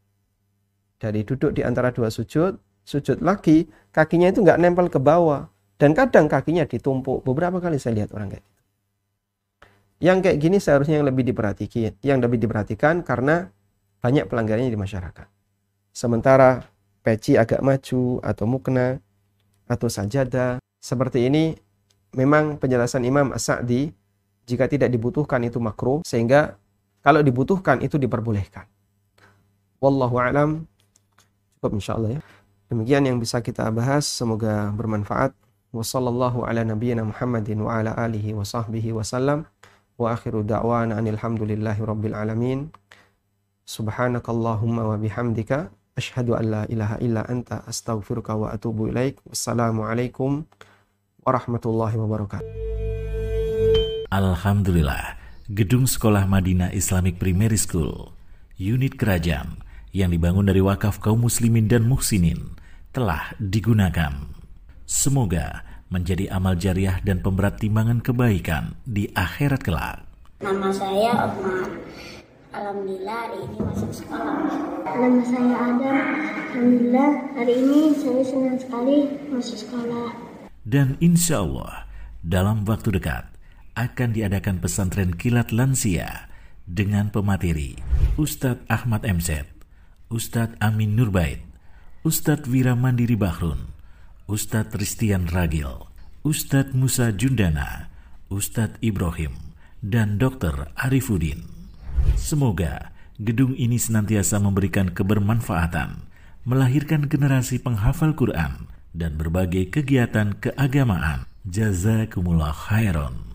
Dari duduk di antara dua sujud, sujud lagi, kakinya itu nggak nempel ke bawah. Dan kadang kakinya ditumpuk. Beberapa kali saya lihat orang kayak gitu. Yang kayak gini seharusnya yang lebih diperhatikan, yang lebih diperhatikan karena banyak pelanggarannya di masyarakat. Sementara peci agak maju atau mukna atau sajadah seperti ini memang penjelasan Imam As-Sa'di jika tidak dibutuhkan itu makruh sehingga kalau dibutuhkan itu diperbolehkan. Wallahu alam. Cukup insyaallah ya. Demikian yang bisa kita bahas semoga bermanfaat. Wassallallahu ala nabiyyina Muhammadin wa ala alihi wa sahbihi wasallam wa akhiru da'wana anil hamdulillahi rabbil alamin. Subhanakallahumma wa bihamdika asyhadu an la ilaha illa anta astaghfiruka wa atubu ilaik. Wassalamu alaikum warahmatullahi wabarakatuh. Alhamdulillah Gedung Sekolah Madinah Islamic Primary School unit kerajaan yang dibangun dari wakaf kaum muslimin dan muhsinin telah digunakan. Semoga menjadi amal jariah dan pemberat timbangan kebaikan di akhirat kelak. Nama saya Omar. Alhamdulillah hari ini masuk sekolah. Nama saya Adam. Alhamdulillah hari ini saya senang sekali masuk sekolah. Dan insya Allah dalam waktu dekat akan diadakan pesantren kilat lansia dengan pemateri Ustadz Ahmad MZ, Ustadz Amin Nurbait, Ustadz Wira Mandiri Bahrun, Ustadz Ristian Ragil, Ustadz Musa Jundana, Ustadz Ibrahim, dan Dr. Arifudin. Semoga gedung ini senantiasa memberikan kebermanfaatan, melahirkan generasi penghafal Quran, dan berbagai kegiatan keagamaan. Jazakumullah khairan.